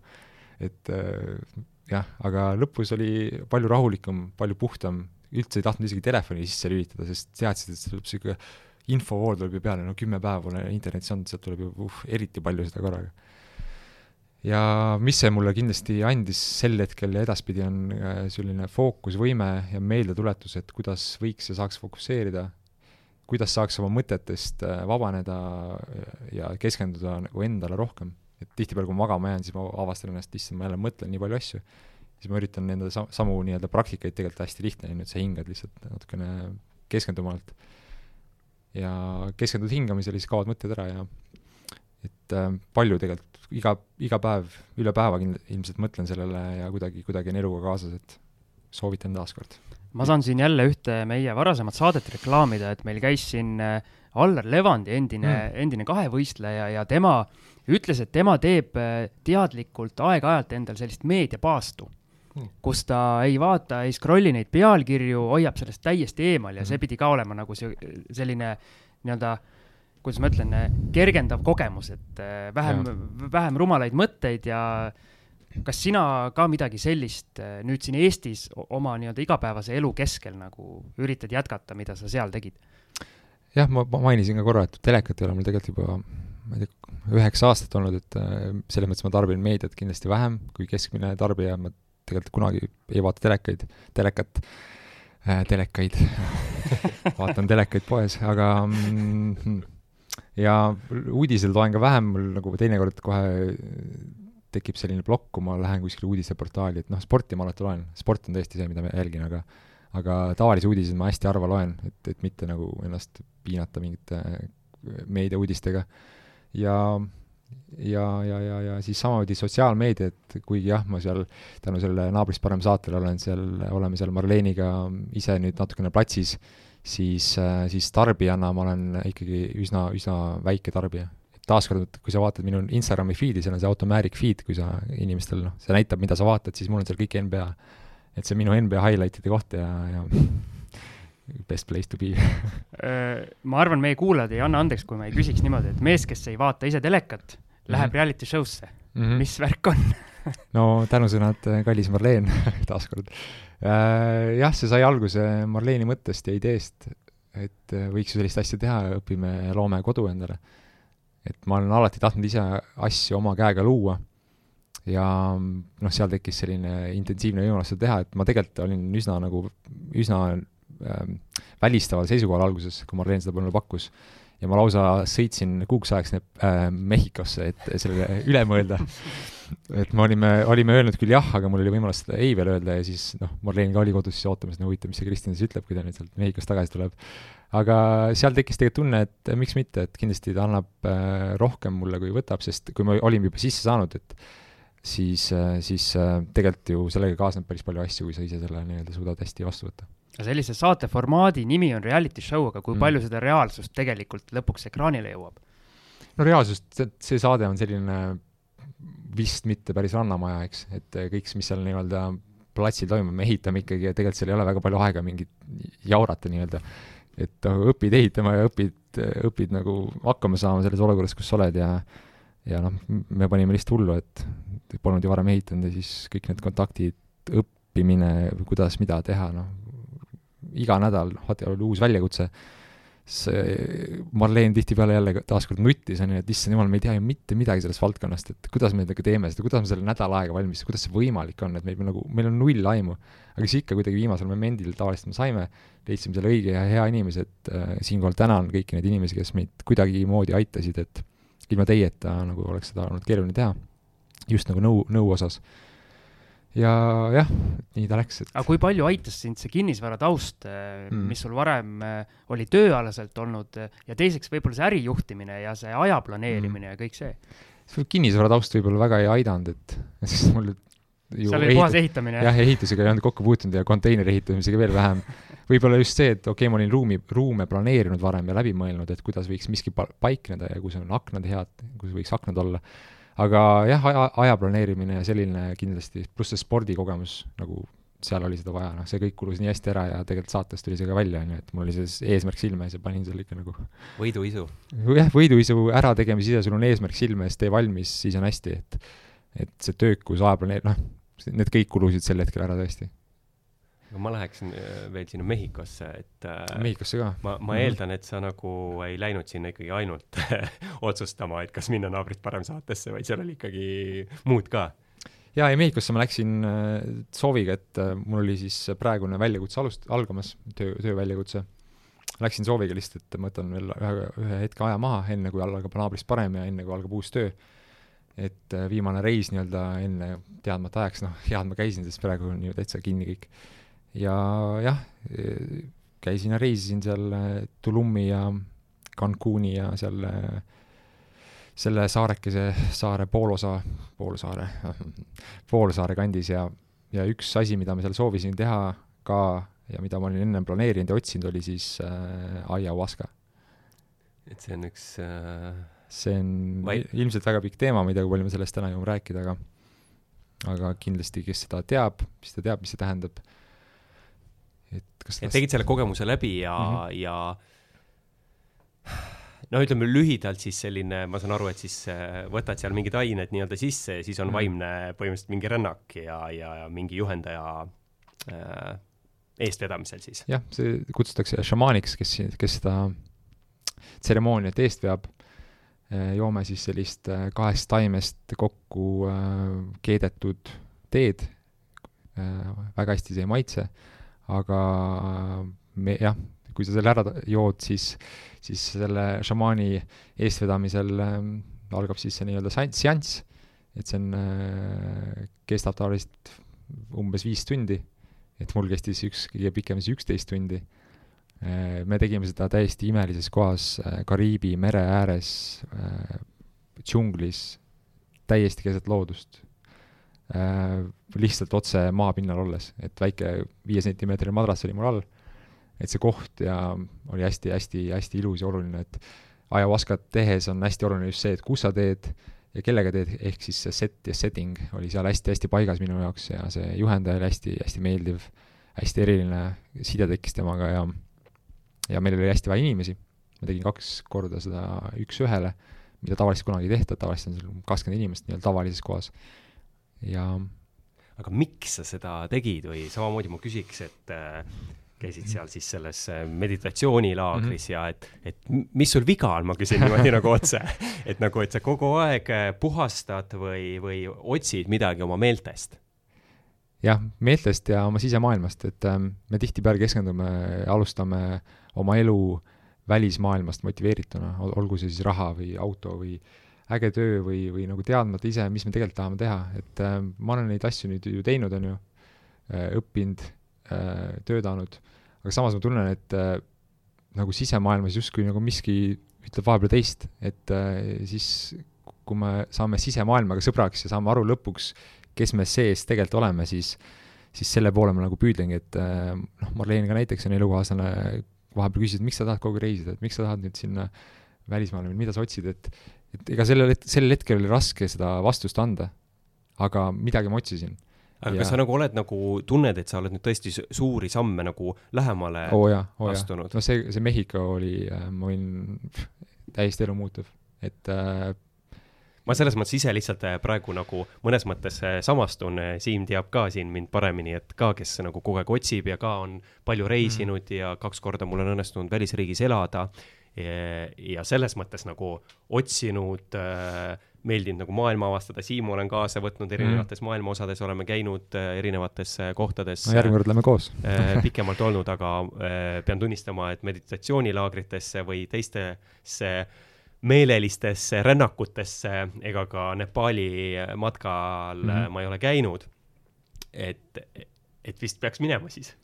et äh, jah, aga lõpus oli palju rahulikum, palju puhtam, üldse ei tahtnud isegi telefoni sisse lülitada, sest teadsid, et see tuleb niisugune infovool tuleb ju peale, no kümme päeva pole internetis olnud, sealt tuleb ju uh, eriti palju seda korraga. Ja mis see mulle kindlasti andis sel hetkel ja edaspidi, on äh, selline fookusvõime ja meeldetuletus, et kuidas võiks ja saaks fokusseerida, kuidas saaks oma mõtetest äh, vabaneda ja keskenduda nagu endale rohkem et tihtipeale, kui ma magama jään, siis ma avastan ennast, issand, ma jälle mõtlen nii palju asju, siis ma üritan nende sam-, samu nii-öelda praktikaid tegelikult hästi lihtne on ju, et sa hingad lihtsalt natukene keskendumalt. ja keskendud hingamisele, siis kaovad mõtted ära ja et äh, palju tegelikult, iga, iga päev, üle päeva ilmselt mõtlen sellele ja kuidagi, kuidagi on eluga kaasas, et soovitan taaskord. ma saan siin jälle ühte meie varasemat saadet reklaamida, et meil käis siin äh, Allar Levandi, endine mm., endine kahevõistleja ja tema ütles, et tema teeb äh, teadlikult aeg-ajalt endal sellist meediapaastu mm., kus ta ei vaata, ei scroll'i neid pealkirju, hoiab sellest täiesti eemal ja mm. see pidi ka olema nagu see, selline nii-öelda kuidas ma ütlen, kergendav kogemus, et äh, vähem, vähem rumalaid mõtteid ja kas sina ka midagi sellist äh, nüüd siin Eestis oma nii-öelda igapäevase elu keskel nagu üritad jätkata, mida sa seal tegid? jah, ma mainisin ka korra, et telekat ei ole mul tegelikult juba, ma ei tea, üheksa aastat olnud, et äh, selles mõttes ma tarbin meediat kindlasti vähem kui keskmine tarbija, ma tegelikult kunagi ei vaata telekaid, telekat äh,, telekaid. Vaatan telekaid poes, aga mm, ja uudiseid loen ka vähem, mul nagu teinekord kohe tekib selline plokk, kui ma lähen kuskile uudiseportaali, et noh, sporti ma alati loen, sport on tõesti see, mida ma jälgin, aga aga tavalisi uudiseid ma hästi harva loen, et, et mitte nagu ennast piinata mingite meediauudistega. ja, ja, ja, ja, ja siis samamoodi sotsiaalmeediat, kuigi jah, ma seal tänu sellele Naabrist parem saatele olen seal, oleme seal Marleeniga ise nüüd natukene platsis, siis, siis tarbijana ma olen ikkagi üsna, üsna väike tarbija taaskord, kui sa vaatad minu Instagrami feed'i, seal on see automatic feed, kui sa inimestel, noh, see näitab, mida sa vaatad, siis mul on seal kõik NBA et see on minu NBA highlight'ide koht ja, ja best place to be äh, ma arvan, meie kuulajad ei anna andeks, kui ma ei küsiks niimoodi, et mees, kes ei vaata ise telekat, läheb mm -hmm. reality show'sse mm. -hmm. mis värk on no tänusõnad, äh, kallis Marleen taaskord. Äh, jah, see sai alguse Marleeni mõttest ja ideest, et võiks ju sellist asja teha, õpime, loome kodu endale. et ma olen alati tahtnud ise asju oma käega luua ja noh, seal tekkis selline intensiivne võimalus seda teha, et ma tegelikult olin üsna nagu, üsna ähm, välistaval seisukohal alguses, kui Marleen seda mulle pakkus. ja ma lausa sõitsin kuuks ajaks äh, Mehhikosse, et sellele üle mõelda. et me olime, olime öelnud küll jah, aga mul oli võimalus seda ei veel öelda ja siis noh, Marleen ka oli kodus siis ootamas, et no huvitav, mis see Kristjan siis ütleb, kui ta nüüd sealt Mehhikost tagasi tuleb. aga seal tekkis tegelikult tunne, et miks mitte, et kindlasti ta annab äh, rohkem mulle, kui võtab, sest kui me olime juba sisse saanud, et siis, äh, siis äh, tegelikult ju sellega kaasneb päris palju asju, kui sa ise selle nii-öelda suudad hästi vastu võtta. sellise saate formaadi nimi on reality show, aga kui mm. palju seda reaalsust tegelikult lõpuks ekraanile jõuab? no reaalsust, see saade on selline vist mitte päris Rannamaja, eks, et kõik, mis seal nii-öelda platsil toimub, me ehitame ikkagi ja tegelikult seal ei ole väga palju aega mingit jaurata nii-öelda. et õpid ehitama ja õpid, õpid nagu hakkama saama selles olukorras, kus sa oled ja ja noh, me panime lihtsalt hullu, et polnud ju varem ehitanud ja siis kõik need kontaktid, õppimine, kuidas mida teha, noh, iga nädal oli uus väljakutse see Marleen tihtipeale jälle taaskord nuttis, on ju, et issand jumal, me ei tea ju mitte midagi sellest valdkonnast, et kuidas me nagu teeme seda, kuidas me selle nädal aega valmis, kuidas see võimalik on, et meil nagu, meil on null aimu. aga siis ikka kuidagi viimasel momendil tavaliselt me saime, leidsime selle õige ja hea inimese, et äh, siinkohal tänan kõiki neid inimesi, kes meid kuidagimoodi aitasid, et ilma teieta nagu oleks seda olnud keeruline teha, just nagu nõu, nõu osas ja jah, nii ta läks, et. aga kui palju aitas sind see kinnisvara taust mm., mis sul varem äh, oli tööalaselt olnud äh, ja teiseks võib-olla see ärijuhtimine ja see aja planeerimine mm. ja kõik see? see kinnisvara taust võib-olla väga ei aidanud, et sest mul seal oli puhas ehitamine? jah, ehitusega ei olnud kokku puutunud ja konteineri ehitamisega veel vähem. võib-olla just see, et okei okay,, ma olin ruumi, ruume planeerinud varem ja läbi mõelnud, et kuidas võiks miski paikneda ja kus on aknad head, kus võiks aknad olla aga jah, aja, aja planeerimine ja selline kindlasti, pluss see spordikogemus, nagu seal oli seda vaja, noh, see kõik kulus nii hästi ära ja tegelikult saates tuli see ka välja, on ju, et mul oli see eesmärk silme ees ja panin selle ikka nagu võiduisu. jah, võiduisu ärategemise ise, sul on eesmärk silme ees, tee valmis, siis on hästi, et et see töökus, aja planeer-, noh, need kõik kulusid sel hetkel ära tõesti ma läheksin äh, veel sinna Mehhikosse, et äh, Mehhikosse ka? ma, ma mhm. eeldan, et sa nagu ei läinud sinna ikkagi ainult otsustama, et kas minna naabrit parem saatesse, vaid seal oli ikkagi muud ka. jaa, ja Mehhikosse ma läksin äh, sooviga, et mul oli siis praegune väljakutse alust-, algamas, töö, tööväljakutse. Läksin sooviga lihtsalt, et ma võtan veel ühe, ühe hetke aja maha, enne kui algab naabrist parem ja enne kui algab uus töö et viimane reis nii-öelda enne teadmata ajaks, noh, hea, et ma käisin, sest praegu on ju täitsa kinni kõik ja jah, käisin ja reisisin seal äh, Tulumi ja Cancuni ja seal äh, selle saarekese, saare poolosa, poolsaare poolsaare kandis ja, ja üks asi, mida ma seal soovisin teha ka ja mida ma olin ennem planeerinud ja otsinud, oli siis äh, aiahuaska. et see on üks äh, see on vai... ilmselt väga pikk teema, ma ei tea, kui palju me sellest täna jõuame rääkida, aga aga kindlasti, kes seda teab, siis ta teab, mis see tähendab et kas et tegid selle kogemuse läbi ja mm, -hmm. ja no ütleme lühidalt siis selline, ma saan aru, et siis äh, võtad seal mingid ained nii-öelda sisse ja siis on mm -hmm. vaimne põhimõtteliselt mingi rännak ja, ja, ja mingi juhendaja äh, eestvedamisel siis. jah, see kutsutakse šamaaniks, kes, kes seda tseremooniat eest veab. Äh, joome siis sellist äh, kahest taimest kokku keedetud teed. väga hästi see ei maitse aga me jah, kui sa selle ära jood, siis, siis selle šamaani eestvedamisel äh, algab siis see nii-öelda seanss, et see on äh,, kestab tavaliselt umbes viis tundi, et mul kestis üks, kõige pikem siis üksteist tundi. Äh,. me tegime seda täiesti imelises kohas äh,, Kariibi mere ääres äh,, džunglis, täiesti keset loodust. äh, lihtsalt otse maapinnal olles, et väike viiesentimeetrine madras oli mul all, et see koht ja oli hästi-hästi-hästi ilus ja oluline, et ajavaskat tehes on hästi oluline just see, et kus sa teed ja kellega teed, ehk siis see set ja setting oli seal hästi-hästi paigas minu jaoks ja see juhendaja oli hästi-hästi meeldiv, hästi eriline side tekkis temaga ja ja meil oli hästi vähe inimesi, ma tegin kaks korda seda üks-ühele, mida tavaliselt kunagi ei tehta, tavaliselt on seal kakskümmend inimest nii-öelda tavalises kohas ja aga miks sa seda tegid või samamoodi ma küsiks, et äh, käisid seal siis selles äh, meditatsioonilaagris mm -hmm. ja et, et mis sul viga on, ma küsin niimoodi nagu otse. et nagu, et sa kogu aeg äh, puhastad või, või otsid midagi oma meeltest? jah, meeltest ja oma sisemaailmast, et ähm, me tihtipeale keskendume, alustame oma elu välismaailmast motiveerituna, olgu see siis raha või auto või äh, äge töö või, või nagu teadmata ise, mis me tegelikult tahame teha, et äh, ma olen neid asju nüüd ju teinud, on ju. Äh,, õppinud äh,, töötanud, aga samas ma tunnen, et äh, nagu sisemaailmas justkui nagu miski ütleb vahepeal teist, et äh, siis kui me saame sisemaailmaga sõbraks ja saame aru lõpuks, kes me sees tegelikult oleme, siis siis selle poole ma nagu püüdlengi, et äh, noh, Marleen ka näiteks on elukaaslane, vahepeal küsis, et miks sa tahad kogu aeg reisida, et miks sa tahad nüüd sinna välismaale minna, mida sa otsid, et et ega sellel, sellel hetkel oli raske seda vastust anda, aga midagi ma otsisin. aga Ja- kas sa nagu oled nagu, tunned, et sa oled nüüd tõesti su- suuri samme nagu lähemale oo jaa, oo jaa. astunud? no see, see Mehhiko oli, ma võin, täiesti elumuutuv, et äh, ma selles mõttes ise lihtsalt äh, praegu nagu mõnes mõttes äh, samastun, Siim teab ka siin mind paremini, et ka, kes nagu kogu aeg otsib ja ka on palju reisinud mm. ja kaks korda mul on õnnestunud välisriigis elada. Ja selles mõttes nagu otsinud äh,, meeldinud nagu maailma avastada, Siimu olen kaasa võtnud erinevates mm. maailma osades, oleme käinud äh, erinevates äh, kohtades no järgmine kord lähme koos. äh, pikemalt olnud, aga pean tunnistama, et meditatsioonilaagritesse või teistesse meelelistesse rännakutesse ega ka Nepaali matkal mm ma ei ole käinud. et, et vist peaks minema siis.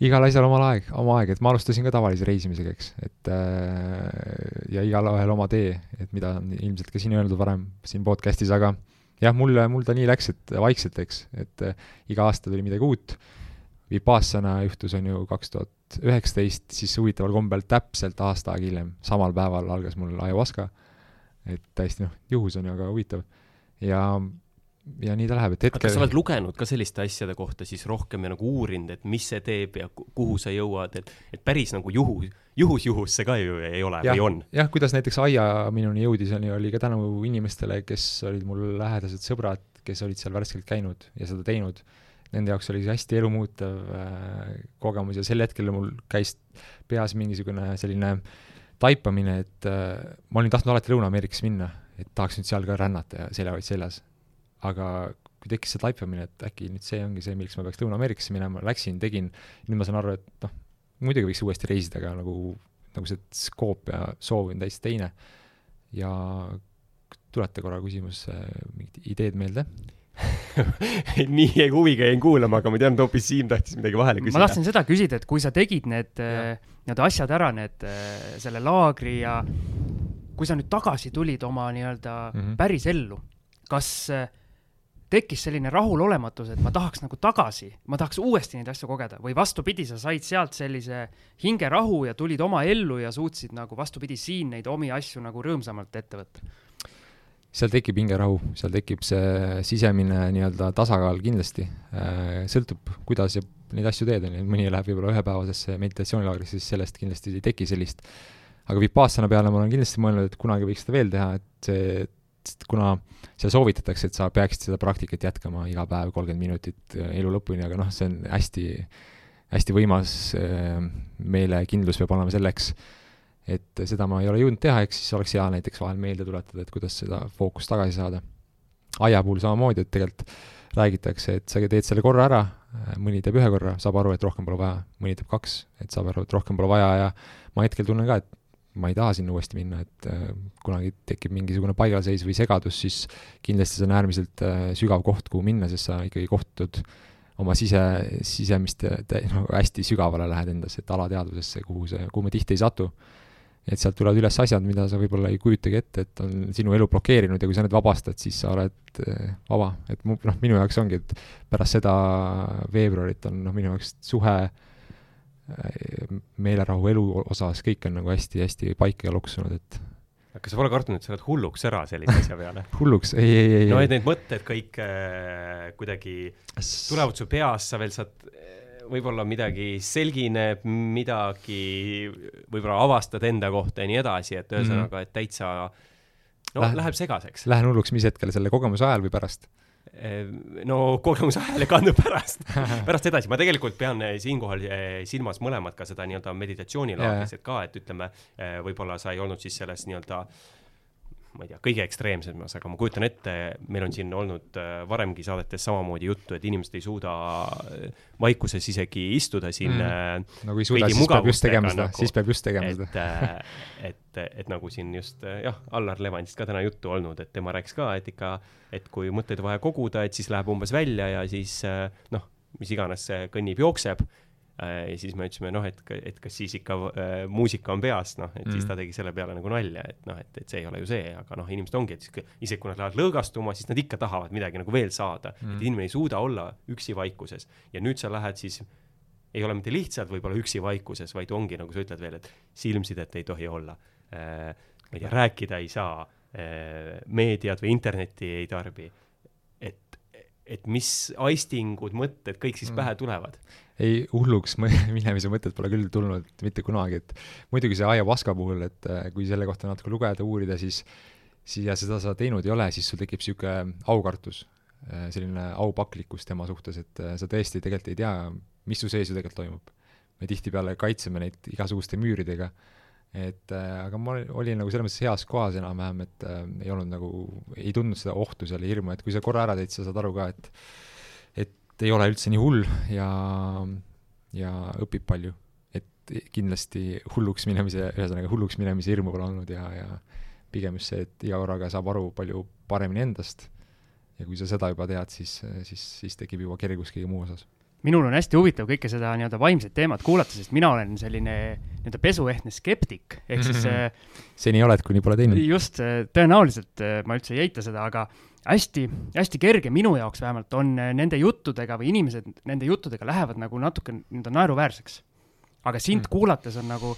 Igal asjal omal aeg, oma aeg, et ma alustasin ka tavalise reisimisega, eks, et äh, ja igalühel oma tee, et mida on ilmselt ka siin öeldud varem siin podcast'is, aga jah, mul, mul ta nii läks, et vaikselt, eks, et äh, iga aasta tuli midagi uut. Vipassana juhtus, on ju, kaks tuhat üheksateist, siis huvitaval kombel täpselt aasta aega hiljem, samal päeval algas mul ayahuasca. et täiesti noh, juhus on ju, aga huvitav. ja, ja nii ta läheb, et aga kas sa hetkel oled lugenud ka selliste asjade kohta siis rohkem ja nagu uurinud, et mis see teeb ja ku- kuhu sa jõuad, et, et päris nagu juhus, juhus, juhus see ka ju ei ole Jah. või on? jah, kuidas näiteks aia minuni jõudis, on ju, oli ka tänu inimestele, kes olid mul lähedased sõbrad, kes olid seal värskelt käinud ja seda teinud. Nende jaoks oli see hästi elumuutev äh, kogemus ja sel hetkel mul käis peas mingisugune selline taipamine, et äh, ma olin tahtnud alati Lõuna-Ameerikasse minna, et tahaks nüüd seal ka rännata ja seljahoid seljas. Aga kui tekkis see taipamine, et äkki nüüd see ongi see, milleks ma peaks Lõuna-Ameerikasse minema, läksin, tegin, nüüd ma saan aru, et noh, muidugi võiks uuesti reisida, aga nagu nagu see skoop ja soov on täiesti teine. ja tuleta korra küsimus, mingid ideed meelde? nii huviga jäin kuulama, aga ma tean, et hoopis Siim tahtis midagi vahele ma küsida. tahtsin seda küsida, et kui sa tegid need äh, nii-öelda asjad ära, need, selle laagri ja kui sa nüüd tagasi tulid oma nii-öelda mm. -hmm. päris ellu, kas äh, tekkis selline rahulolematus, et ma tahaks nagu tagasi, ma tahaks uuesti neid asju kogeda või vastupidi, sa said sealt sellise hingerahu ja tulid oma ellu ja suutsid nagu vastupidi siin neid omi asju nagu rõõmsamalt ette võtta? seal tekib hingerahu, seal tekib see sisemine nii-öelda tasakaal kindlasti. sõltub, kuidas ja neid asju teed, on ju, mõni läheb võib-olla ühepäevasesse meditatsioonilaagrisse, siis sellest kindlasti ei teki sellist. aga Vipassana peale ma olen kindlasti mõelnud, et kunagi võiks seda veel teha, et see, kuna seal soovitatakse, et sa peaksid seda praktikat jätkama iga päev kolmkümmend minutit äh, elu lõpuni, aga noh, see on hästi, hästi võimas äh, meelekindlus peab olema selleks et seda ma ei ole jõudnud teha, ehk siis oleks hea näiteks vahel meelde tuletada, et kuidas seda fookust tagasi saada. aia puhul samamoodi, et tegelikult räägitakse, et sa teed selle korra ära, mõni teeb ühe korra, saab aru, et rohkem pole vaja, mõni teeb kaks, et saab aru, et rohkem pole vaja ja ma hetkel tunnen ka, et ma ei taha sinna uuesti minna, et äh, kunagi tekib mingisugune paigalseis või segadus, siis kindlasti see on äärmiselt äh, sügav koht, kuhu minna, sest sa ikkagi kohtud oma sise, sisemist, no hästi sügavale lähed endas, et alateadvusesse, kuhu see, kuhu me tihti ei satu. Et sealt tulevad üles asjad, mida sa võib-olla ei kujutagi ette, et on sinu elu blokeerinud ja kui sa need vabastad, siis sa oled vaba, et mu, noh, minu jaoks ongi, et pärast seda veebruarit on noh, minu jaoks suhe, meelerahu elu osas, kõik on nagu hästi-hästi paika ja loksunud, et kas sa pole kartnud, et sa oled hulluks ära sellise asja peale? hulluks, ei, ei, ei, no et need mõtted kõik äh, kuidagi tulevad su peas, sa veel saad äh, võib-olla midagi selgineb, midagi võib-olla avastad enda kohta ja nii edasi, et ühesõnaga, et täitsa no Lähe- läheb segaseks. Lähen hulluks mis hetkel, selle kogemuse ajal või pärast? No kogemuse ajal ja kandub pärast, pärast edasi, ma tegelikult pean eh, siinkohal eh, silmas mõlemat ka seda nii-öelda meditatsioonilaagris, et ka, et ütleme, võib-olla sa ei olnud siis selles nii-öelda ma ei tea, kõige ekstreemsemas, aga ma kujutan ette, meil on siin olnud äh, varemgi saadetes samamoodi juttu, et inimesed ei suuda äh, vaikuses isegi istuda siin Mm. mm. no kui ei suuda, siis peab just tegema seda nagu., siis peab just tegema et seda., et, et nagu siin just äh, jah, Allar Levandist ka täna juttu olnud, et tema rääkis ka, et ikka, et kui mõtteid vaja koguda, et siis läheb umbes välja ja siis äh, noh, mis iganes see kõnnib, jookseb. Ja siis me ütlesime noh, et, et kas siis ikka äh, muusika on peas, noh, et mm. siis Mhm. ta tegi selle peale nagu nalja, et noh, et, et see ei ole ju see, aga noh, inimesed ongi, et siis isegi kui nad lähevad lõõgastuma, siis nad ikka tahavad midagi nagu veel saada mm., Mhm. et inimene ei suuda olla üksi vaikuses ja nüüd sa lähed siis ei ole mitte lihtsalt võib-olla üksi vaikuses, vaid ongi, nagu sa ütled veel, et silmsidet ei tohi olla äh,. ma ei tea, rääkida ei saa äh,, meediat või internetti ei tarbi. et, et mis aistingud, mõtted kõik siis mm. pähe tulevad? Ei, hulluks minemise mõtet pole küll tulnud mitte kunagi, et muidugi see ayahuasca puhul, et äh, kui selle kohta natuke lugeda, uurida, siis siis ja seda sa teinud ei ole, siis sul tekib niisugune aukartus, äh, selline aupaklikkus tema suhtes, et äh, sa tõesti tegelikult ei tea, mis su sees ju tegelikult toimub. me tihtipeale kaitseme neid igasuguste müüridega, et aga ma olin nagu selles mõttes heas kohas enam-vähem, et äh, ei olnud nagu, ei tundnud seda ohtu seal, hirmu, et kui sa korra ära teed, sa saad aru ka, et et ei ole üldse nii hull ja, ja õpib palju. et kindlasti hulluks minemise, ühesõnaga hulluks minemise hirmu pole olnud ja, ja pigem just see, et iga korraga saab aru palju paremini endast ja kui sa seda juba tead, siis, siis, siis tekib juba kergus kõige muu osas minul on hästi huvitav kõike seda nii-öelda vaimset teemat kuulata, sest mina olen selline nii-öelda pesuehtne skeptik, ehk siis mm -hmm. seni oled, kuni pole teinud. just, tõenäoliselt ma üldse ei eita seda, aga hästi, hästi kerge minu jaoks vähemalt on nende juttudega või inimesed nende juttudega lähevad nagu natuke nii-öelda naeruväärseks. aga sind mm. kuulates on nagu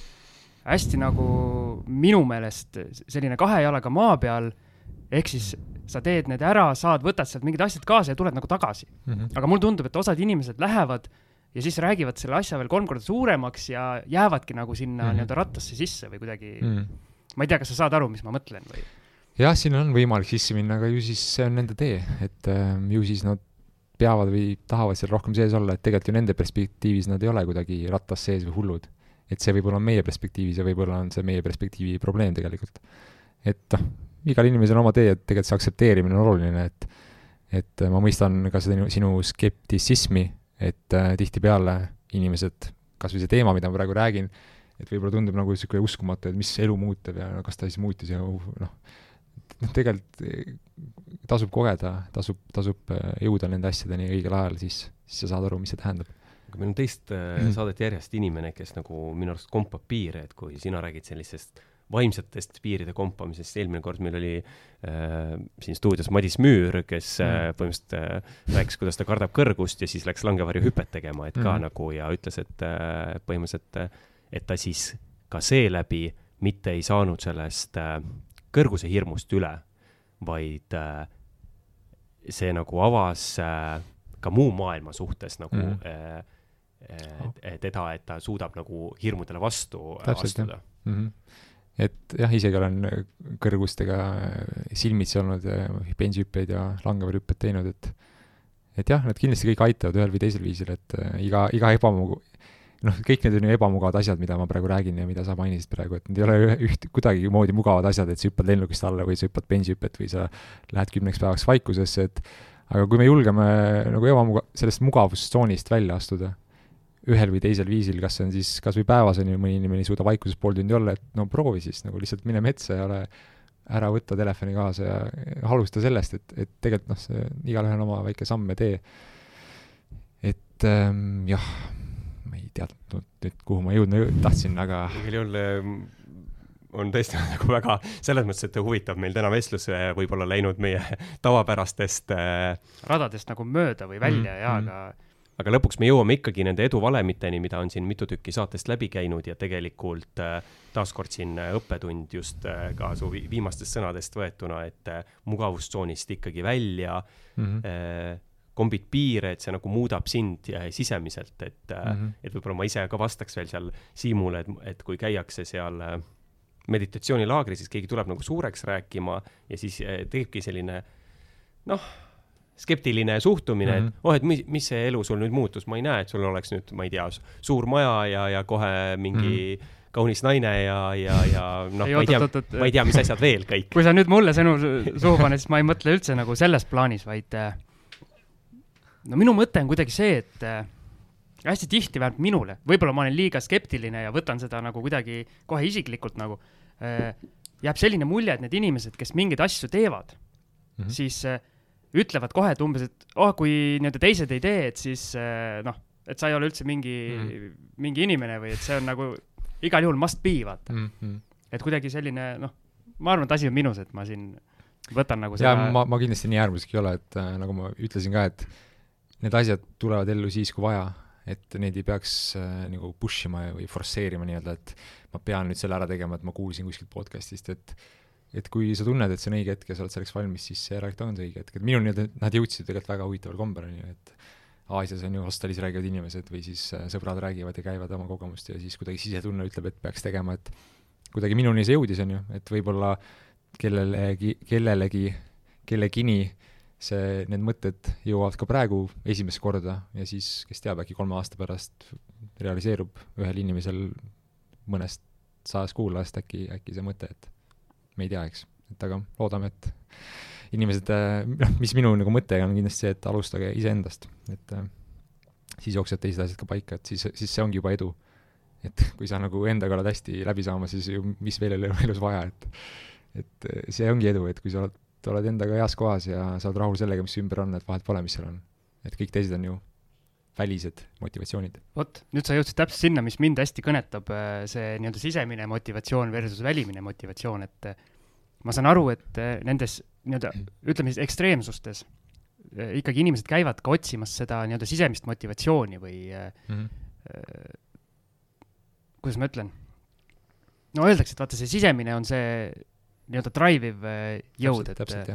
hästi nagu minu meelest selline kahe jalaga maa peal, ehk siis sa teed need ära, saad, võtad sealt mingid asjad kaasa ja tuled nagu tagasi mm. -hmm. aga mulle tundub, et osad inimesed lähevad ja siis räägivad selle asja veel kolm korda suuremaks ja jäävadki nagu sinna mm -hmm. nii-öelda rattasse sisse või kuidagi mm, -hmm. ma ei tea, kas sa saad aru, mis ma mõtlen või? Jah, siin on võimalik sisse minna, aga ju siis see on nende tee, et äh, ju siis nad peavad või tahavad seal rohkem sees olla, et tegelikult ju nende perspektiivis nad ei ole kuidagi rattas sees või hullud. et see võib-olla on meie perspektiivis ja võib-olla on see meie perspektiivi probleem tegelikult. et noh, igal inimesel on oma tee, et tegelikult see aktsepteerimine on oluline, et et ma mõistan ka seda sinu skeptitsismi, et äh, tihtipeale inimesed, kas või see teema, mida ma praegu räägin, et võib-olla tundub nagu niisugune uskumatu, et mis elu muutub ja kas ta siis muutis ja noh, noh, tegelikult eh, tasub kogeda, tasub, tasub äh, jõuda nende asjadeni õigel ajal, siis, siis sa saad aru, mis see tähendab aga meil on teist mm. saadet järjest inimene, kes nagu minu arust kompab piire, et kui sina räägid sellisest vaimsetest piiride kompamisest, eelmine kord meil oli äh, siin stuudios Madis Müür, kes äh, põhimõtteliselt äh, rääkis, kuidas ta kardab kõrgust ja siis läks langevarjuhüpet tegema, et ka mm. nagu ja ütles, et äh, põhimõtteliselt, et ta siis ka seeläbi mitte ei saanud sellest äh, kõrguse hirmust üle, vaid äh, see nagu avas äh, ka muu maailma suhtes nagu mm. äh, äh, teda, et ta suudab nagu hirmudele vastu Täpselt, astuda. Mm -hmm et jah, isegi olen kõrgustega silmitsi olnud ja bensihüppeid ja langevarjuhüpped teinud, et et jah, need kindlasti kõik aitavad ühel või teisel viisil, et äh, iga, iga ebamugav, noh, kõik need on ju ebamugavad asjad, mida ma praegu räägin ja mida sa mainisid praegu, et need ei ole üht, kuidagimoodi mugavad asjad, et sa hüppad lennukist alla või sa hüppad bensihüpet või sa lähed kümneks päevaks vaikusesse, et aga kui me julgeme nagu ebamuga-, sellest mugavustsoonist välja astuda ühel või teisel viisil, kas see on siis kas või päevas on ju, mõni inimene ei suuda vaikuses pool tundi olla, et no proovi siis nagu lihtsalt mine metsa ja ole, ära võta telefoni kaasa ja alusta sellest, et, et tegelikult noh, see, igalühel on oma väike samm ja tee. et ähm, jah, ei teadnud nüüd, kuhu ma jõudma tahtsin, aga igal juhul ähm, on tõesti nagu väga, selles mõttes, et huvitav meil täna vestlus äh, võib-olla läinud meie tavapärastest äh... radadest nagu mööda või välja mm, ja mm. aga aga lõpuks me jõuame ikkagi nende eduvalemiteni, mida on siin mitu tükki saatest läbi käinud ja tegelikult äh, taaskord siin äh, õppetund just äh, ka su viimastest sõnadest võetuna, et mugavustsoonist ikkagi välja mm, -hmm. Kombid piire, et see nagu muudab sind sisemiselt, et mm, -hmm. et võib-olla ma ise ka vastaks veel seal Siimule, et, et kui käiakse seal meditatsioonilaagris, siis keegi tuleb nagu suureks rääkima ja siis tekibki selline noh skeptiline suhtumine mm, -hmm. et oh, et mis, mis see elu sul nüüd muutus, ma ei näe, et sul oleks nüüd, ma ei tea, suur maja ja, ja kohe mingi mm -hmm kaunis naine ja, ja, ja noh, ma ei tea, ma ei tea, mis asjad veel kõik. kui sa nüüd mulle sõnu suhu paned, siis ma ei mõtle üldse nagu selles plaanis, vaid äh, no minu mõte on kuidagi see, et äh, hästi tihti, vähemalt minule, võib-olla ma olen liiga skeptiline ja võtan seda nagu kuidagi kohe isiklikult nagu äh,, jääb selline mulje, et need inimesed, kes mingeid asju teevad mm, -hmm. siis äh, ütlevad kohe, et umbes, et oh, kui nii-öelda teised ei tee, et siis eh, noh, et sa ei ole üldse mingi mm., mingi inimene või et see on nagu igal juhul must be, vaata mm. -hmm. et kuidagi selline, noh, ma arvan, et asi on minus, et ma siin võtan nagu seda. ma, ma kindlasti nii äärmuslik ei ole, et äh, nagu ma ütlesin ka, et need asjad tulevad ellu siis, kui vaja, et neid ei peaks äh, nagu push ima või forsseerima nii-öelda, et ma pean nüüd selle ära tegema, et ma kuulsin kuskilt podcast'ist, et et kui sa tunned, et see on õige hetk ja sa oled selleks valmis, siis järelikult on see õige hetk, et minul nii-öelda, nad jõudsid tegelikult väga huvitaval kombel, on ju, et Aasias on ju hostelis räägivad inimesed või siis äh, sõbrad räägivad ja käivad oma kogemust ja siis kuidagi sisetunne ütleb, et peaks tegema, et kuidagi minuni see jõudis, on ju, et võib-olla kellelegi, kellelegi, kellegini see, need mõtted jõuavad ka praegu esimest korda ja siis, kes teab, äkki kolme aasta pärast realiseerub ühel inimesel mõnest sajast kuulajast äkki, äkki see mõte, et me ei tea, eks. et aga loodame, et inimesed, noh, mis minu nagu mõte on kindlasti see, et alustage iseendast, et äh, siis jooksevad teised asjad ka paika, et siis, siis see ongi juba edu. et kui sa nagu endaga oled hästi läbi saama, siis ju mis veel ei ole elus vaja, et et see ongi edu, et kui sa oled, oled endaga heas kohas ja sa oled rahul sellega, mis ümber on, et vahet pole, mis seal on. et kõik teised on ju välised motivatsioonid. vot, nüüd sa jõudsid täpselt sinna, mis mind hästi kõnetab, äh, see nii-öelda sisemine motivatsioon versus välimine motivatsioon, et äh, ma saan aru, et äh, nendes nii-öelda, ütleme siis ekstreemsustes ikkagi inimesed käivad ka otsimas seda nii-öelda sisemist motivatsiooni või mm -hmm. kuidas ma ütlen, no öeldakse, et vaata, see sisemine on see nii-öelda drive iv jõud, et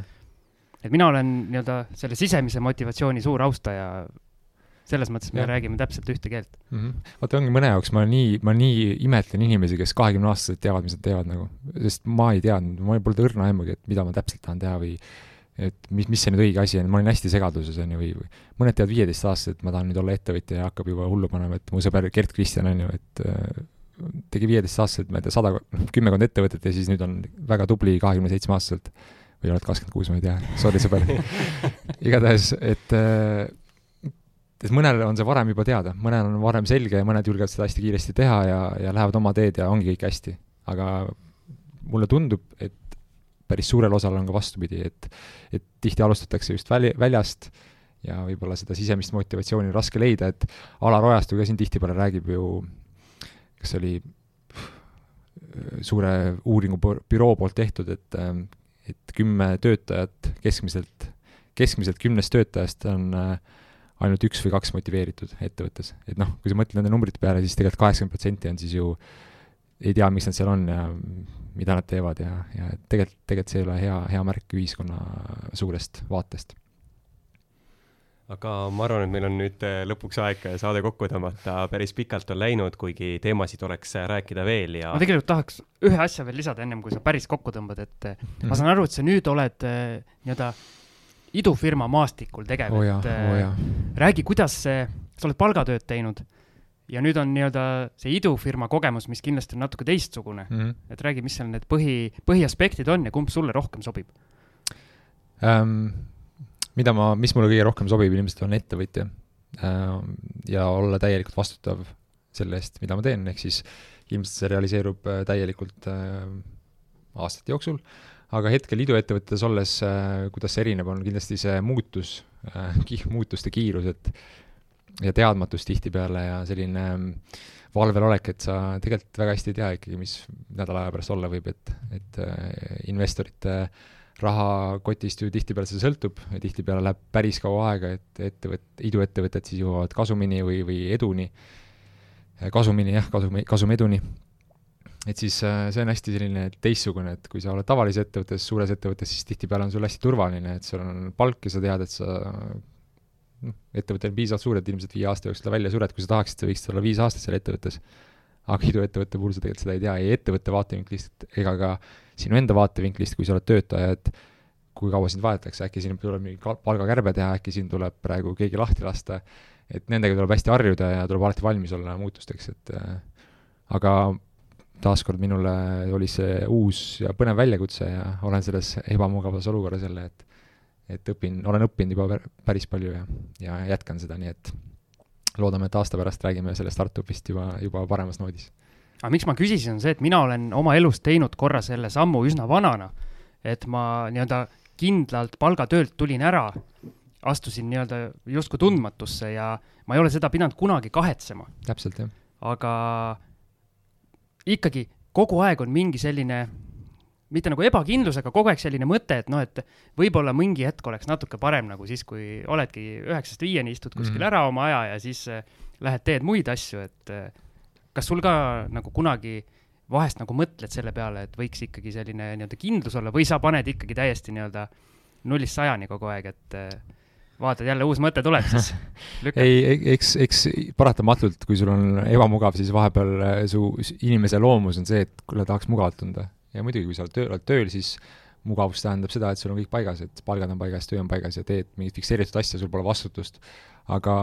et mina olen nii-öelda selle sisemise motivatsiooni suur austaja selles mõttes me ja. räägime täpselt ühte keelt mm. -hmm. vaata, ongi mõne jaoks, ma nii, ma nii imetlen inimesi, kes kahekümneaastaselt teavad, mis nad teevad nagu, sest ma ei teadnud, mul polnud õrna aimugi, et mida ma täpselt tahan teha või et mis, mis see nüüd õige asi on, ma olin hästi segaduses, on ju, või, või mõned teavad viieteistaastaselt, et ma tahan nüüd olla ettevõtja ja hakkab juba hullu panema, et mu sõber Gert Kristjan, on ju, et äh, tegi viieteistaastaselt, ma ei tea, sada, kümmekond ettevõtet ja siis nüüd on väga tubli kahekümne seitsme aastaselt või oled kakskümmend kuus, ma ei tea, sorry sõber. Igatahes, et äh, et mõnel on see varem juba teada, mõnel on varem selge ja mõned julgevad seda hästi kiiresti teha ja, ja lähevad oma teed ja ongi kõik hästi. aga mulle tundub, et päris suurel osal on ka vastupidi, et, et tihti alustatakse just väli, väljast ja võib-olla seda sisemist motivatsiooni on raske leida, et Alar Ojastu ka siin tihtipeale räägib ju, kas see oli suure uuringubüroo poolt tehtud, et, et kümme töötajat keskmiselt, keskmiselt kümnest töötajast on äh, ainult üks või kaks motiveeritud ettevõttes. et noh, kui sa mõtled nende numbrite peale, siis tegelikult kaheksakümmend protsenti on siis ju ei tea, miks nad seal on ja mida nad teevad ja, ja tegelikult, tegelikult see ei ole hea, hea märk ühiskonna suurest vaatest. Aga ma arvan, et meil on nüüd äh, lõpuks aeg saade kokku tõmmata, päris pikalt on läinud, kuigi teemasid oleks äh, rääkida veel ja ma tegelikult tahaks ühe asja veel lisada, ennem kui sa päris kokku tõmbad, et ma saan aru, et sa nüüd oled äh, nii-öelda äh, idufirma maastikul tegev oh, et oh, räägi, kuidas see, sa oled palgatööd teinud ja nüüd on nii-öelda see idufirma kogemus, mis kindlasti on natuke teistsugune mm. -hmm. et räägi, mis seal need põhi, põhiaspektid on ja kumb sulle rohkem sobib ähm,? Mida ma, mis mulle kõige rohkem sobib, ilmselt on ettevõtja. Ähm, ja olla täielikult vastutav selle eest, mida ma teen, ehk siis ilmselt see realiseerub äh, täielikult äh, aastate jooksul. Aga hetkel iduettevõttes olles, äh, kuidas see erineb, on kindlasti see muutus, äh, muutuste kiirus, et ja teadmatus tihtipeale ja selline valvel olek, et sa tegelikult väga hästi ei tea ikkagi, mis nädala aja pärast olla võib, et, et äh, investorite rahakotist ju tihtipeale see sõltub ja tihtipeale läheb päris kaua aega, et ettevõt-, iduettevõtted siis jõuavad kasumini või, või eduni, kasumini jah, kasumi, kasumeduni et siis äh, see on hästi selline teistsugune, et kui sa oled tavalises ettevõttes, suures ettevõttes, siis tihtipeale on sul hästi turvaline, et sul on palk ja sa tead, et sa noh, ettevõte on piisavalt suur, et ilmselt viie aasta jooksul ta välja sured, kui sa tahaksid, sa võiksid olla viis aastat seal ettevõttes. aga iduettevõtte puhul sa tegelikult seda ei tea, ei ettevõtte vaatevinklist ega ka sinu enda vaatevinklist, kui sa oled töötaja, et kui kaua sind vaadatakse, äkki siin tuleb mingi palgakärbe teha, äkki siin tuleb praegu keegi lahti lasta, et nendega tuleb hästi harjuda ja tuleb alati valmis olla muutusteks, et äh, aga taaskord minule oli see uus ja põnev väljakutse ja olen selles ebamugavas olukorras jälle, et et õpin, olen õppinud juba päris palju ja, ja jätkan seda, nii et loodame, et aasta pärast räägime sellest startup'ist juba, juba paremas noodis. Aga miks ma küsisin, on see, et mina olen oma elus teinud korra selle sammu üsna vanana, et ma nii-öelda kindlalt palgatöölt tulin ära, astusin nii-öelda justkui tundmatusse ja ma ei ole seda pidanud kunagi kahetsema. täpselt, jah. aga ikkagi kogu aeg on mingi selline, mitte nagu ebakindlus, aga kogu aeg selline mõte, et noh, et võib-olla mingi hetk oleks natuke parem nagu siis, kui oledki üheksast viieni, istud kuskil mm -hmm. ära oma aja ja siis äh, lähed teed muid asju, et äh, kas sul ka nagu kunagi vahest nagu mõtled selle peale, et võiks ikkagi selline nii-öelda kindlus olla või sa paned ikkagi täiesti nii-öelda nullist sajani kogu aeg, et äh, vaatad jälle uus mõte tuleb, siis ei, eks, eks paratamatult, kui sul on ebamugav, siis vahepeal äh, su inimese loomus on see, et kuule, tahaks mugavalt tunda. ja muidugi, kui sa oled tööl, oled tööl, siis mugavus tähendab seda, et sul on kõik paigas, et palgad on paigas, töö on paigas ja teed mingit fikseeritud asja, sul pole vastutust. Aga,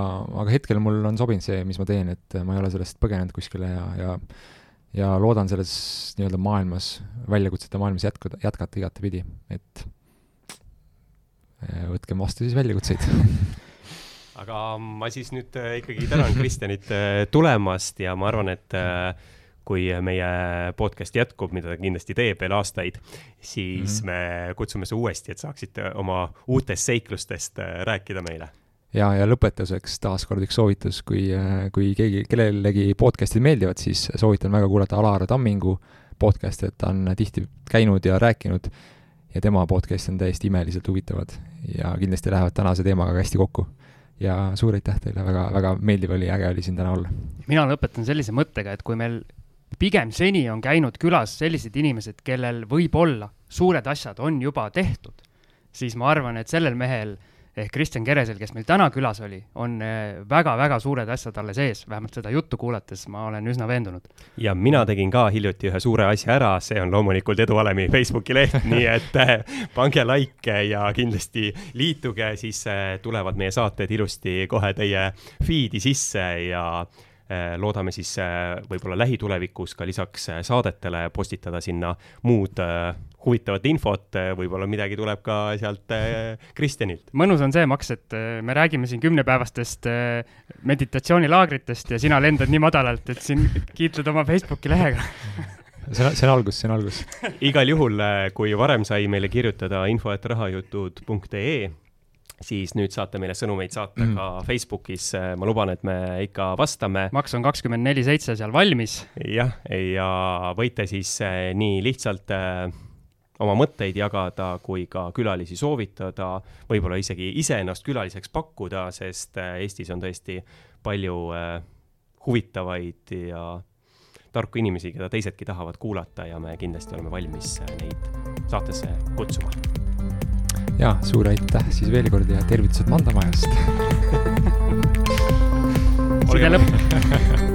aga hetkel mul on sobinud see, mis ma teen, et ma ei ole sellest põgenenud kuskile ja, ja ja loodan selles nii-öelda maailmas, väljakutsete maailmas jätkuda, jätkata igatepidi, et äh, võtkem vastu siis väljakutseid aga ma siis nüüd äh, ikkagi tänan Kristjanit äh, tulemast ja ma arvan, et kui meie podcast jätkub, mida ta kindlasti teeb veel aastaid, siis mm -hmm. me kutsume su uuesti, et saaksite oma uutest seiklustest rääkida meile ja, ja lõpetuseks taaskord üks soovitus, kui, kui keegi, kellelegi podcast'id meeldivad, siis soovitan väga kuulata Alar Tammingu podcast'i, et ta on tihti käinud ja rääkinud ja tema podcast on täiesti imeliselt huvitavad ja kindlasti lähevad tänase teemaga hästi kokku. ja suur aitäh teile, väga, väga meeldiv oli, äge oli siin täna olla. mina lõpetan sellise mõttega, et kui meil pigem seni on käinud külas sellised inimesed, kellel võib-olla suured asjad on juba tehtud, siis ma arvan, et sellel mehel ehk Kristjan Keresel, kes meil täna külas oli, on väga-väga eh, suured asjad alles ees, vähemalt seda juttu kuulates ma olen üsna veendunud. ja mina tegin ka hiljuti ühe suure asja ära, see on loomulikult Eduvalemi Facebooki leht nii et eh, pange like ja kindlasti liituge, siis eh, tulevad meie saated ilusti kohe teie feed'i sisse ja loodame siis võib-olla lähitulevikus ka lisaks saadetele postitada sinna muud huvitavat infot, võib-olla midagi tuleb ka sealt Kristjanilt. mõnus on see, Max, et me räägime siin kümnepäevastest meditatsioonilaagritest ja sina lendad nii madalalt, et siin kiitled oma Facebooki lehega see on, see on algus, see on algus. igal juhul, kui varem sai meile kirjutada info, et rahajutud.ee siis nüüd saate meile sõnumeid saata mm. ka Facebookis, ma luban, et me ikka vastame. maks on kakskümmend neli seitse seal valmis. jah, ja võite siis eh, nii lihtsalt äh, oma mõtteid jagada kui ka külalisi soovitada, võib-olla isegi ise ennast külaliseks pakkuda, sest äh, Eestis on tõesti palju äh, huvitavaid ja tarku inimesi, keda teisedki tahavad kuulata ja me kindlasti oleme valmis neid saatesse kutsuma. Ja suur aitäh siis veel kord ja tervitused Mandamajast! Side lõpp